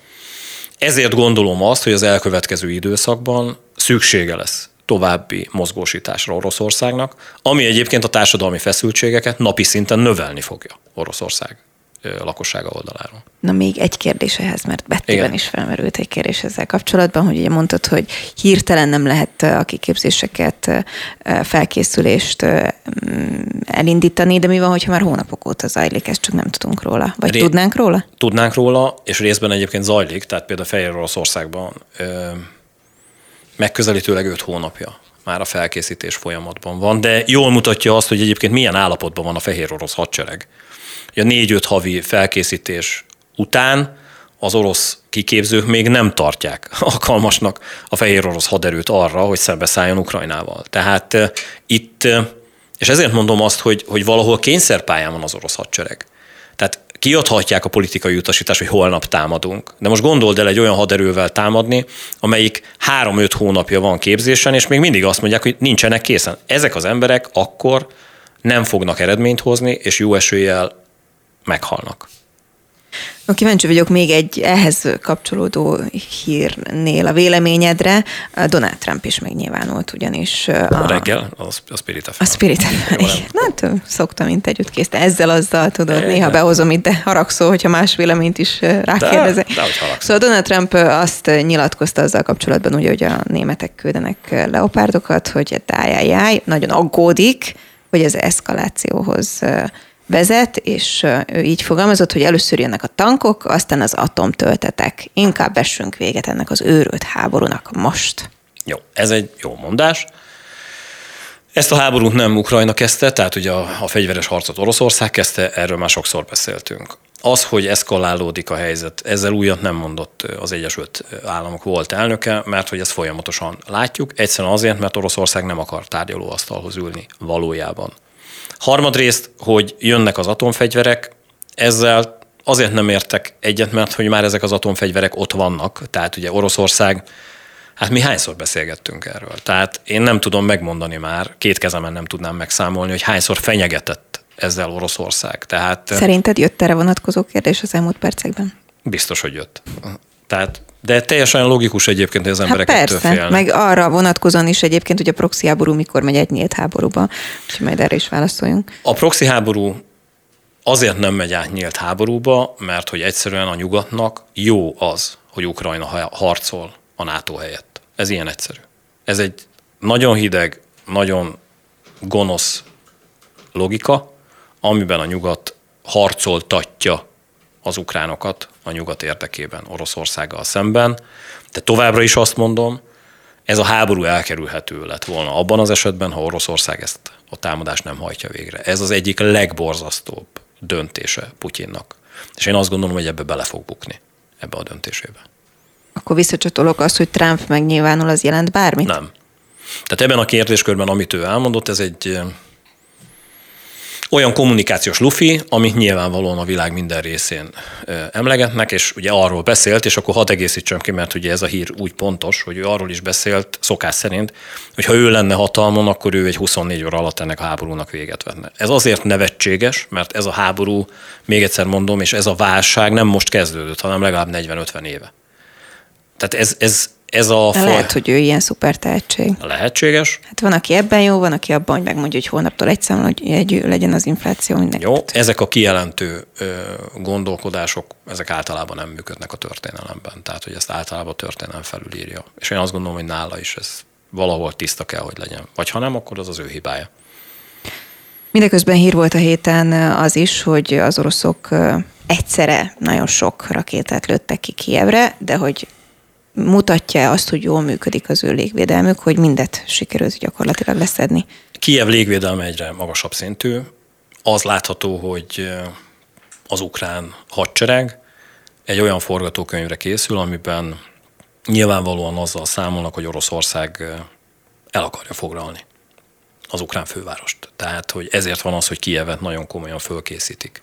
Ezért gondolom azt, hogy az elkövetkező időszakban szüksége lesz további mozgósításra Oroszországnak, ami egyébként a társadalmi feszültségeket napi szinten növelni fogja Oroszország lakossága oldaláról. Na még egy kérdés ehhez, mert Bettiben is felmerült egy kérdés ezzel kapcsolatban, hogy ugye mondtad, hogy hirtelen nem lehet a kiképzéseket, felkészülést mm, elindítani, de mi van, hogyha már hónapok óta zajlik, ezt csak nem tudunk róla? Vagy Ré- tudnánk róla? Tudnánk róla, és részben egyébként zajlik, tehát például Fehér Oroszországban megközelítőleg öt hónapja már a felkészítés folyamatban van, de jól mutatja azt, hogy egyébként milyen állapotban van a fehér orosz hadsereg a négy-öt havi felkészítés után az orosz kiképzők még nem tartják alkalmasnak a fehér orosz haderőt arra, hogy szembeszálljon Ukrajnával. Tehát uh, itt, uh, és ezért mondom azt, hogy, hogy valahol kényszerpályán van az orosz hadsereg. Tehát kiadhatják a politikai utasítást, hogy holnap támadunk. De most gondold el egy olyan haderővel támadni, amelyik három-öt hónapja van képzésen, és még mindig azt mondják, hogy nincsenek készen. Ezek az emberek akkor nem fognak eredményt hozni, és jó eséllyel meghalnak. No, kíváncsi vagyok még egy ehhez kapcsolódó hírnél a véleményedre. Donald Trump is megnyilvánult ugyanis. A, a reggel? Az, a Spirit FM. A Spirit FM. Hát szoktam mint együtt. Ezzel azzal tudod, néha behozom itt, de haragszol, hogyha más véleményt is rákérdezek. De, de szóval Donald Trump azt nyilatkozta azzal kapcsolatban, ugye, hogy a németek küldenek leopárdokat, hogy tájájáj, nagyon aggódik, hogy az eszkalációhoz vezet, és ő így fogalmazott, hogy először jönnek a tankok, aztán az atomtöltetek. Inkább vessünk véget ennek az őrült háborúnak most. Jó, ez egy jó mondás. Ezt a háborút nem Ukrajna kezdte, tehát ugye a, a fegyveres harcot Oroszország kezdte, erről már sokszor beszéltünk. Az, hogy eszkalálódik a helyzet, ezzel újat nem mondott az Egyesült Államok volt elnöke, mert hogy ezt folyamatosan látjuk, egyszerűen azért, mert Oroszország nem akar tárgyalóasztalhoz ülni valójában. Harmadrészt, hogy jönnek az atomfegyverek, ezzel azért nem értek egyet, mert hogy már ezek az atomfegyverek ott vannak, tehát ugye Oroszország Hát mi hányszor beszélgettünk erről? Tehát én nem tudom megmondani már, két kezemen nem tudnám megszámolni, hogy hányszor fenyegetett ezzel Oroszország. Tehát, Szerinted jött erre vonatkozó kérdés az elmúlt percekben? Biztos, hogy jött. Tehát de teljesen logikus egyébként, hogy az emberek hát persze, félnek. meg arra vonatkozóan is egyébként, hogy a proxy háború mikor megy egy nyílt háborúba, úgyhogy majd erre is válaszoljunk. A proxy háború azért nem megy át nyílt háborúba, mert hogy egyszerűen a nyugatnak jó az, hogy Ukrajna harcol a NATO helyett. Ez ilyen egyszerű. Ez egy nagyon hideg, nagyon gonosz logika, amiben a nyugat harcoltatja az ukránokat a nyugat érdekében Oroszországgal szemben. De továbbra is azt mondom, ez a háború elkerülhető lett volna abban az esetben, ha Oroszország ezt a támadást nem hajtja végre. Ez az egyik legborzasztóbb döntése Putyinnak. És én azt gondolom, hogy ebbe bele fog bukni, ebbe a döntésébe. Akkor visszacsatolok azt, hogy Trump megnyilvánul, az jelent bármit? Nem. Tehát ebben a kérdéskörben, amit ő elmondott, ez egy olyan kommunikációs lufi, amit nyilvánvalóan a világ minden részén emlegetnek, és ugye arról beszélt, és akkor hadd egészítsem ki, mert ugye ez a hír úgy pontos, hogy ő arról is beszélt, szokás szerint, hogy ha ő lenne hatalmon, akkor ő egy 24 óra alatt ennek a háborúnak véget vetne. Ez azért nevetséges, mert ez a háború, még egyszer mondom, és ez a válság nem most kezdődött, hanem legalább 40-50 éve. Tehát ez, ez, ez a... De lehet, hogy ő ilyen szuper tehetség. Lehetséges. Hát van, aki ebben jó, van, aki abban, hogy megmondja, hogy hónaptól egy hogy egy legyen az infláció mindenki. Jó, ezek a kijelentő gondolkodások, ezek általában nem működnek a történelemben. Tehát, hogy ezt általában a történelem felülírja. És én azt gondolom, hogy nála is ez valahol tiszta kell, hogy legyen. Vagy ha nem, akkor az az ő hibája. Mindeközben hír volt a héten az is, hogy az oroszok egyszerre nagyon sok rakétát lőttek ki Kievre, de hogy mutatja azt, hogy jól működik az ő légvédelmük, hogy mindet sikerült gyakorlatilag leszedni? Kiev légvédelme egyre magasabb szintű. Az látható, hogy az ukrán hadsereg egy olyan forgatókönyvre készül, amiben nyilvánvalóan azzal számolnak, hogy Oroszország el akarja foglalni az ukrán fővárost. Tehát, hogy ezért van az, hogy Kievet nagyon komolyan fölkészítik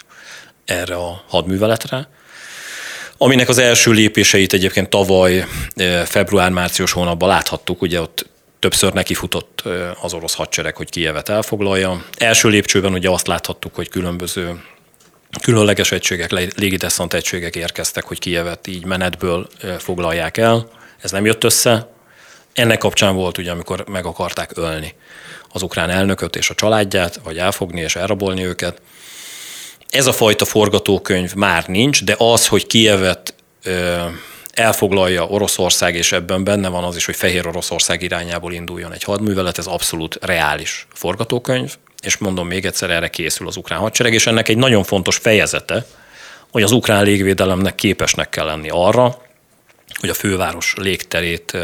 erre a hadműveletre, aminek az első lépéseit egyébként tavaly február-március hónapban láthattuk, ugye ott többször nekifutott az orosz hadsereg, hogy Kijevet elfoglalja. Első lépcsőben ugye azt láthattuk, hogy különböző különleges egységek, légideszant egységek érkeztek, hogy Kijevet így menetből foglalják el. Ez nem jött össze. Ennek kapcsán volt ugye, amikor meg akarták ölni az ukrán elnököt és a családját, vagy elfogni és elrabolni őket. Ez a fajta forgatókönyv már nincs, de az, hogy Kievet elfoglalja Oroszország, és ebben benne van az is, hogy Fehér Oroszország irányából induljon egy hadművelet, ez abszolút reális forgatókönyv, és mondom még egyszer, erre készül az ukrán hadsereg, és ennek egy nagyon fontos fejezete, hogy az ukrán légvédelemnek képesnek kell lenni arra, hogy a főváros légterét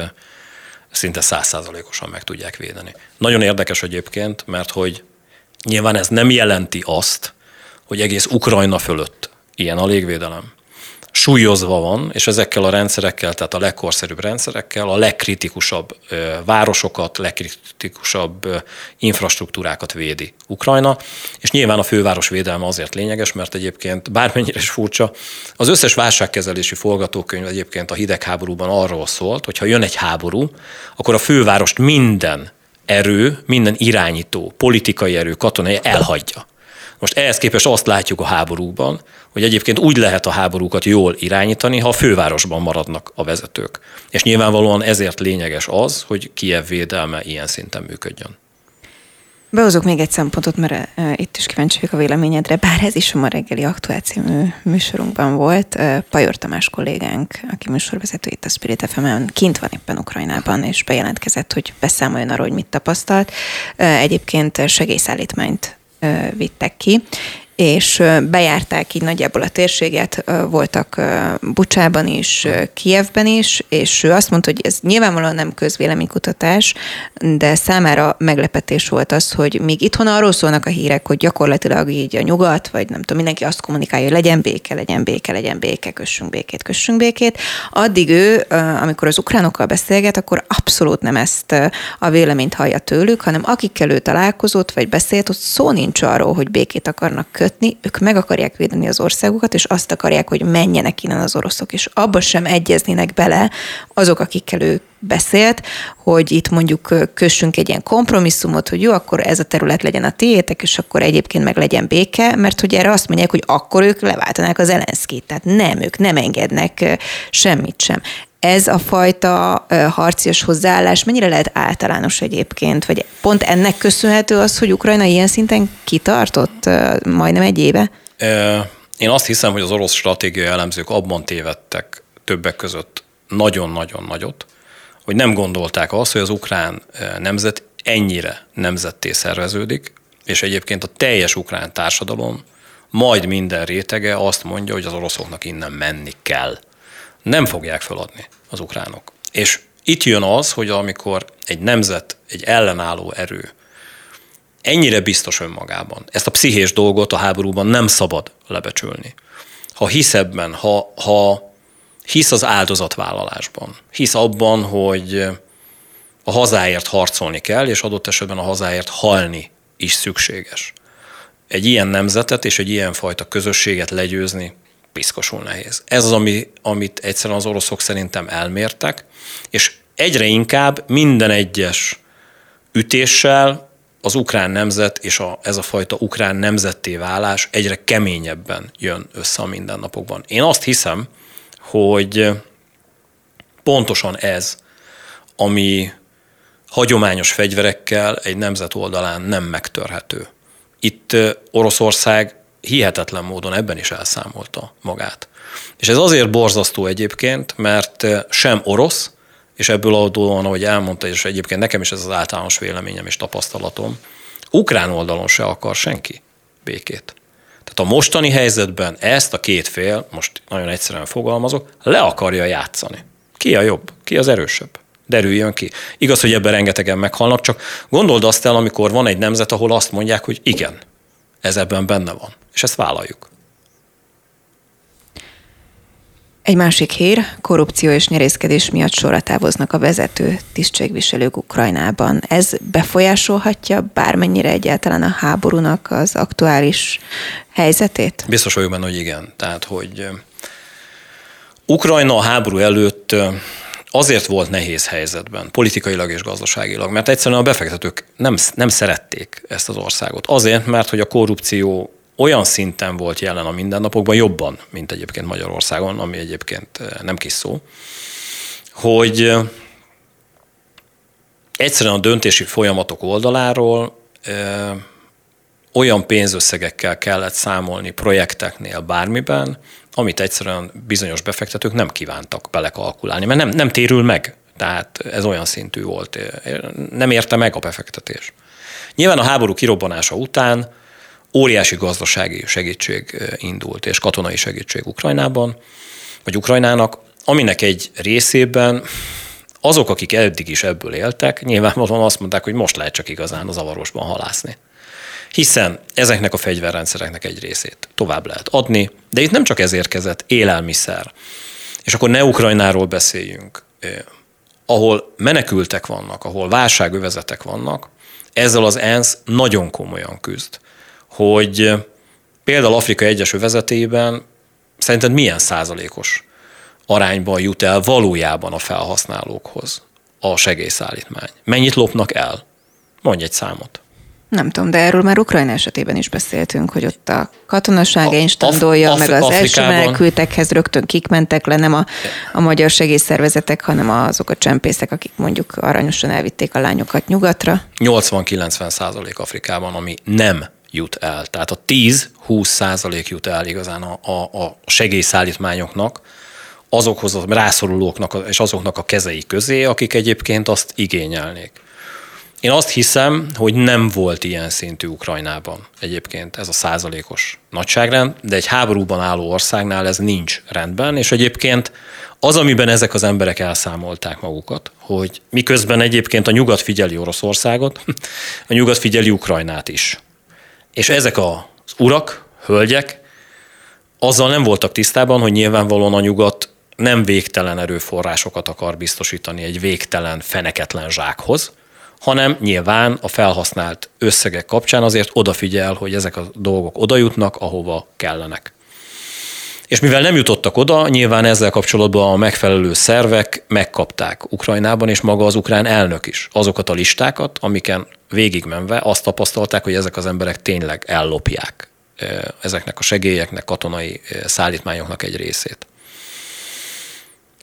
szinte százszázalékosan meg tudják védeni. Nagyon érdekes egyébként, mert hogy nyilván ez nem jelenti azt, hogy egész Ukrajna fölött ilyen a légvédelem súlyozva van, és ezekkel a rendszerekkel, tehát a legkorszerűbb rendszerekkel a legkritikusabb városokat, legkritikusabb infrastruktúrákat védi Ukrajna, és nyilván a főváros védelme azért lényeges, mert egyébként bármennyire is furcsa, az összes válságkezelési forgatókönyv egyébként a hidegháborúban arról szólt, hogy ha jön egy háború, akkor a fővárost minden erő, minden irányító, politikai erő, katonai elhagyja. Most ehhez képest azt látjuk a háborúban, hogy egyébként úgy lehet a háborúkat jól irányítani, ha a fővárosban maradnak a vezetők. És nyilvánvalóan ezért lényeges az, hogy Kiev védelme ilyen szinten működjön. Behozok még egy szempontot, mert itt is kíváncsi vagyok a véleményedre, bár ez is a ma reggeli aktuál című műsorunkban volt. Pajor Tamás kollégánk, aki műsorvezető itt a Spirit fm kint van éppen Ukrajnában, és bejelentkezett, hogy beszámoljon arról, hogy mit tapasztalt. Egyébként segélyszállítmányt vittek ki, és bejárták így nagyjából a térséget, voltak Bucsában is, Kievben is, és ő azt mondta, hogy ez nyilvánvalóan nem közvéleménykutatás, de számára meglepetés volt az, hogy még itthon arról szólnak a hírek, hogy gyakorlatilag így a nyugat, vagy nem tudom, mindenki azt kommunikálja, hogy legyen béke, legyen béke, legyen béke, kössünk békét, kössünk békét. Addig ő, amikor az ukránokkal beszélget, akkor abszolút nem ezt a véleményt hallja tőlük, hanem akikkel ő találkozott, vagy beszélt, ott szó nincs arról, hogy békét akarnak kötni, ők meg akarják védeni az országukat, és azt akarják, hogy menjenek innen az oroszok, és abba sem egyeznének bele azok, akikkel ő beszélt, hogy itt mondjuk kössünk egy ilyen kompromisszumot, hogy jó, akkor ez a terület legyen a tiétek, és akkor egyébként meg legyen béke, mert hogy erre azt mondják, hogy akkor ők leváltanák az Elenszkit. Tehát nem, ők nem engednek semmit sem ez a fajta harcias hozzáállás mennyire lehet általános egyébként? Vagy pont ennek köszönhető az, hogy Ukrajna ilyen szinten kitartott majdnem egy éve? Én azt hiszem, hogy az orosz stratégiai elemzők abban tévedtek többek között nagyon-nagyon nagyot, hogy nem gondolták azt, hogy az ukrán nemzet ennyire nemzetté szerveződik, és egyébként a teljes ukrán társadalom, majd minden rétege azt mondja, hogy az oroszoknak innen menni kell nem fogják feladni az ukránok. És itt jön az, hogy amikor egy nemzet, egy ellenálló erő ennyire biztos önmagában, ezt a pszichés dolgot a háborúban nem szabad lebecsülni. Ha hisz ebben, ha, ha hisz az áldozatvállalásban, hisz abban, hogy a hazáért harcolni kell, és adott esetben a hazáért halni is szükséges. Egy ilyen nemzetet és egy ilyen fajta közösséget legyőzni piszkosul nehéz. Ez az, ami, amit egyszerűen az oroszok szerintem elmértek, és egyre inkább minden egyes ütéssel az ukrán nemzet és a, ez a fajta ukrán nemzetté válás egyre keményebben jön össze a mindennapokban. Én azt hiszem, hogy pontosan ez, ami hagyományos fegyverekkel egy nemzet oldalán nem megtörhető. Itt Oroszország hihetetlen módon ebben is elszámolta magát. És ez azért borzasztó egyébként, mert sem orosz, és ebből adódóan, ahogy elmondta, és egyébként nekem is ez az általános véleményem és tapasztalatom, ukrán oldalon se akar senki békét. Tehát a mostani helyzetben ezt a két fél, most nagyon egyszerűen fogalmazok, le akarja játszani. Ki a jobb? Ki az erősebb? Derüljön ki. Igaz, hogy ebben rengetegen meghalnak, csak gondold azt el, amikor van egy nemzet, ahol azt mondják, hogy igen, ez ebben benne van és ezt vállaljuk. Egy másik hír, korrupció és nyerészkedés miatt sorra távoznak a vezető tisztségviselők Ukrajnában. Ez befolyásolhatja bármennyire egyáltalán a háborúnak az aktuális helyzetét? Biztos vagyok benne, hogy igen. Tehát, hogy Ukrajna a háború előtt azért volt nehéz helyzetben, politikailag és gazdaságilag, mert egyszerűen a befektetők nem, nem szerették ezt az országot. Azért, mert hogy a korrupció olyan szinten volt jelen a mindennapokban, jobban, mint egyébként Magyarországon, ami egyébként eh, nem kis szó, hogy eh, egyszerűen a döntési folyamatok oldaláról eh, olyan pénzösszegekkel kellett számolni projekteknél bármiben, amit egyszerűen bizonyos befektetők nem kívántak belekalkulálni, mert nem, nem térül meg. Tehát ez olyan szintű volt. Nem érte meg a befektetés. Nyilván a háború kirobbanása után óriási gazdasági segítség indult, és katonai segítség Ukrajnában, vagy Ukrajnának, aminek egy részében azok, akik eddig is ebből éltek, nyilvánvalóan azt mondták, hogy most lehet csak igazán az avarosban halászni. Hiszen ezeknek a fegyverrendszereknek egy részét tovább lehet adni, de itt nem csak ez érkezett, élelmiszer. És akkor ne Ukrajnáról beszéljünk, ahol menekültek vannak, ahol válságövezetek vannak, ezzel az ENSZ nagyon komolyan küzd hogy például Afrika Egyesült vezetében szerinted milyen százalékos arányban jut el valójában a felhasználókhoz a segélyszállítmány? Mennyit lopnak el? Mondj egy számot. Nem tudom, de erről már Ukrajna esetében is beszéltünk, hogy ott a katonaság instandolja, Af- meg az Afrikában... első menekültekhez rögtön kik mentek le, nem a, a magyar segélyszervezetek, hanem azok a csempészek, akik mondjuk aranyosan elvitték a lányokat nyugatra. 80-90 százalék Afrikában, ami nem jut el. Tehát a 10-20 százalék jut el igazán a, a, a segélyszállítmányoknak, azokhoz a rászorulóknak és azoknak a kezei közé, akik egyébként azt igényelnék. Én azt hiszem, hogy nem volt ilyen szintű Ukrajnában egyébként ez a százalékos nagyságrend, de egy háborúban álló országnál ez nincs rendben, és egyébként az, amiben ezek az emberek elszámolták magukat, hogy miközben egyébként a nyugat figyeli Oroszországot, a nyugat figyeli Ukrajnát is. És ezek az urak, hölgyek azzal nem voltak tisztában, hogy nyilvánvalóan a nyugat nem végtelen erőforrásokat akar biztosítani egy végtelen, feneketlen zsákhoz, hanem nyilván a felhasznált összegek kapcsán azért odafigyel, hogy ezek a dolgok odajutnak, ahova kellenek. És mivel nem jutottak oda, nyilván ezzel kapcsolatban a megfelelő szervek megkapták Ukrajnában, és maga az ukrán elnök is azokat a listákat, amiken végigmenve azt tapasztalták, hogy ezek az emberek tényleg ellopják ezeknek a segélyeknek, katonai szállítmányoknak egy részét.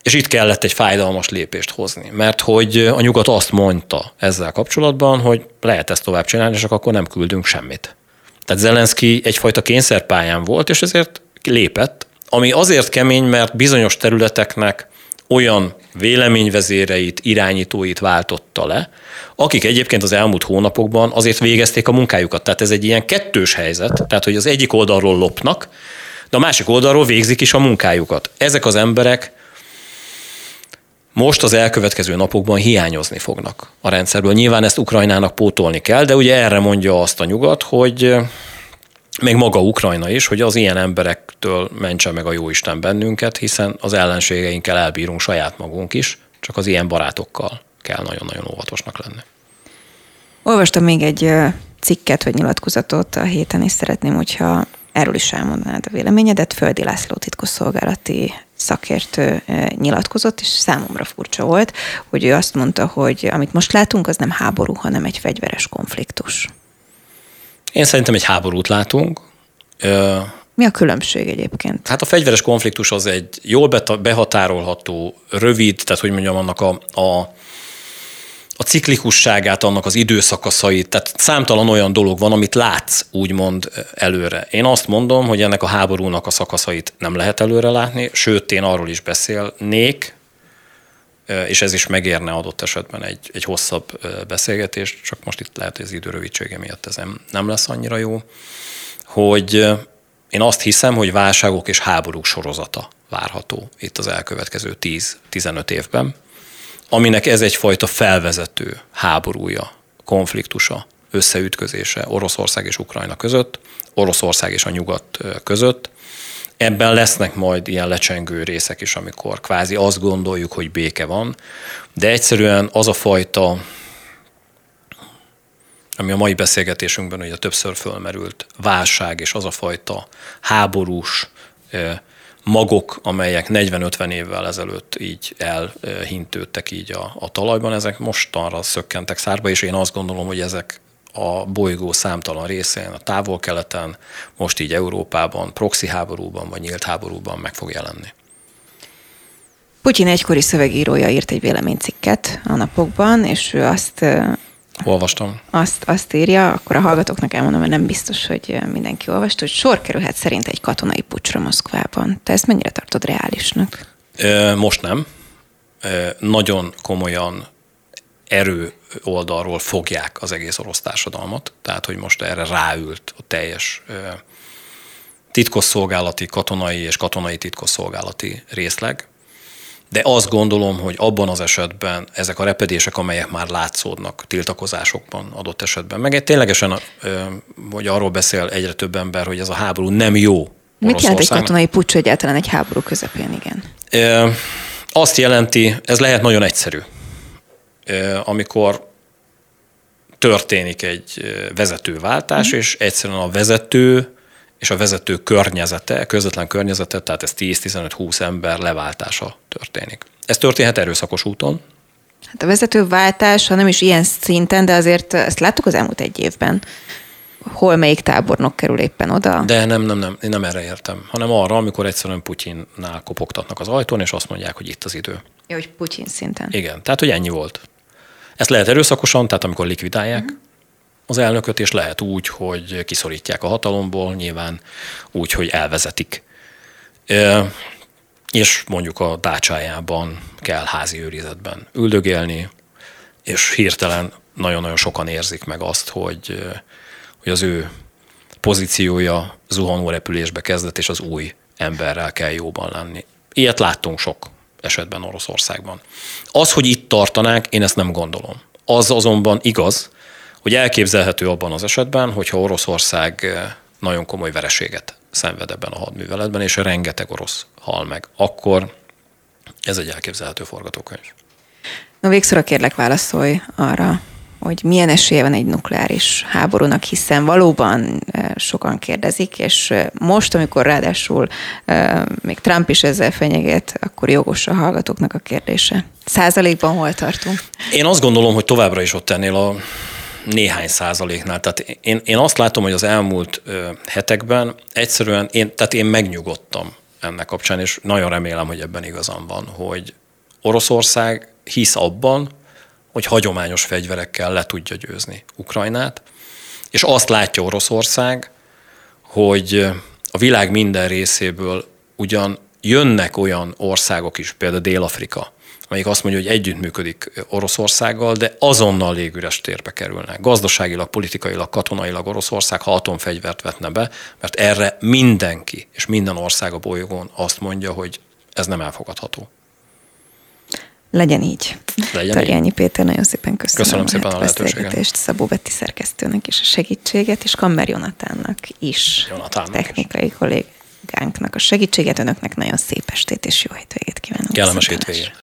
És itt kellett egy fájdalmas lépést hozni, mert hogy a nyugat azt mondta ezzel kapcsolatban, hogy lehet ezt tovább csinálni, csak akkor nem küldünk semmit. Tehát Zelenszky egyfajta kényszerpályán volt, és ezért lépett, ami azért kemény, mert bizonyos területeknek olyan véleményvezéreit, irányítóit váltotta le, akik egyébként az elmúlt hónapokban azért végezték a munkájukat. Tehát ez egy ilyen kettős helyzet, tehát hogy az egyik oldalról lopnak, de a másik oldalról végzik is a munkájukat. Ezek az emberek most az elkövetkező napokban hiányozni fognak a rendszerből. Nyilván ezt Ukrajnának pótolni kell, de ugye erre mondja azt a nyugat, hogy még maga Ukrajna is, hogy az ilyen emberektől mentse meg a jóisten bennünket, hiszen az ellenségeinkkel elbírunk saját magunk is, csak az ilyen barátokkal kell nagyon-nagyon óvatosnak lenni. Olvastam még egy cikket vagy nyilatkozatot a héten, és szeretném, hogyha erről is elmondanád a véleményedet. Földi László titkosszolgálati szakértő nyilatkozott, és számomra furcsa volt, hogy ő azt mondta, hogy amit most látunk, az nem háború, hanem egy fegyveres konfliktus. Én szerintem egy háborút látunk. Mi a különbség egyébként? Hát a fegyveres konfliktus az egy jól behatárolható, rövid, tehát hogy mondjam, annak a, a a ciklikusságát, annak az időszakaszait, tehát számtalan olyan dolog van, amit látsz úgymond előre. Én azt mondom, hogy ennek a háborúnak a szakaszait nem lehet előre látni, sőt, én arról is beszélnék, és ez is megérne adott esetben egy, egy hosszabb beszélgetést, csak most itt lehet, hogy az idő rövidsége miatt ez nem lesz annyira jó, hogy én azt hiszem, hogy válságok és háborúk sorozata várható itt az elkövetkező 10-15 évben aminek ez egyfajta felvezető háborúja, konfliktusa, összeütközése Oroszország és Ukrajna között, Oroszország és a nyugat között. Ebben lesznek majd ilyen lecsengő részek is, amikor kvázi azt gondoljuk, hogy béke van, de egyszerűen az a fajta, ami a mai beszélgetésünkben ugye többször fölmerült, válság és az a fajta háborús magok, amelyek 40-50 évvel ezelőtt így elhintődtek így a, a talajban, ezek mostanra szökkentek szárba, és én azt gondolom, hogy ezek a bolygó számtalan részén, a távol-keleten, most így Európában, proxy háborúban vagy nyílt háborúban meg fog jelenni. Putyin egykori szövegírója írt egy véleménycikket a napokban, és ő azt Olvastam. Azt, azt írja, akkor a hallgatóknak elmondom, mert nem biztos, hogy mindenki olvasta, hogy sor kerülhet szerint egy katonai pucsra Moszkvában. Te ezt mennyire tartod reálisnak? Most nem. Nagyon komolyan erő oldalról fogják az egész orosz társadalmat, tehát hogy most erre ráült a teljes titkosszolgálati, katonai és katonai titkosszolgálati részleg de azt gondolom, hogy abban az esetben ezek a repedések, amelyek már látszódnak tiltakozásokban adott esetben, meg egy ténylegesen, hogy arról beszél egyre több ember, hogy ez a háború nem jó. Mit jelent egy katonai pucs egyáltalán egy háború közepén, igen? Azt jelenti, ez lehet nagyon egyszerű, amikor történik egy vezetőváltás, mm. és egyszerűen a vezető és a vezető környezete, közvetlen környezete, tehát ez 10-15-20 ember leváltása történik. Ez történhet erőszakos úton. Hát a vezetőváltás, ha nem is ilyen szinten, de azért ezt láttuk az elmúlt egy évben. Hol melyik tábornok kerül éppen oda? De nem, nem, nem, én nem erre értem, hanem arra, amikor egyszerűen Putyinnál kopogtatnak az ajtón, és azt mondják, hogy itt az idő. Jó, hogy Putyin szinten. Igen, tehát hogy ennyi volt. Ezt lehet erőszakosan, tehát amikor likvidálják, uh-huh az elnököt, és lehet úgy, hogy kiszorítják a hatalomból, nyilván úgy, hogy elvezetik. És mondjuk a dácsájában kell házi őrizetben üldögélni, és hirtelen nagyon-nagyon sokan érzik meg azt, hogy, hogy az ő pozíciója zuhanó repülésbe kezdett, és az új emberrel kell jóban lenni. Ilyet láttunk sok esetben Oroszországban. Az, hogy itt tartanák, én ezt nem gondolom. Az azonban igaz, hogy elképzelhető abban az esetben, hogyha Oroszország nagyon komoly vereséget szenved ebben a hadműveletben, és rengeteg orosz hal meg, akkor ez egy elképzelhető forgatókönyv. Na végszóra kérlek válaszolj arra, hogy milyen esélye van egy nukleáris háborúnak, hiszen valóban sokan kérdezik, és most, amikor ráadásul még Trump is ezzel fenyeget, akkor jogos a hallgatóknak a kérdése. Százalékban hol tartunk? Én azt gondolom, hogy továbbra is ott ennél a néhány százaléknál. Tehát én, én azt látom, hogy az elmúlt hetekben egyszerűen, én, tehát én megnyugodtam ennek kapcsán, és nagyon remélem, hogy ebben igazam van, hogy Oroszország hisz abban, hogy hagyományos fegyverekkel le tudja győzni Ukrajnát, és azt látja Oroszország, hogy a világ minden részéből ugyan jönnek olyan országok is, például Dél-Afrika, amelyik azt mondja, hogy együttműködik Oroszországgal, de azonnal légüres térbe kerülnek. Gazdaságilag, politikailag, katonailag Oroszország, ha atomfegyvert vetne be, mert erre mindenki és minden ország a bolygón azt mondja, hogy ez nem elfogadható. Legyen így. Legyen Tarjányi így. Péter, nagyon szépen köszönöm. Köszönöm szépen a lehetőséget. Szabó Betty szerkesztőnek is a segítséget, és Kammer Jonatánnak is, Jonatánnak technikai is. kollégánknak a segítséget. Önöknek nagyon szép estét és jó hétvégét kívánok. Kellemes hétvégét.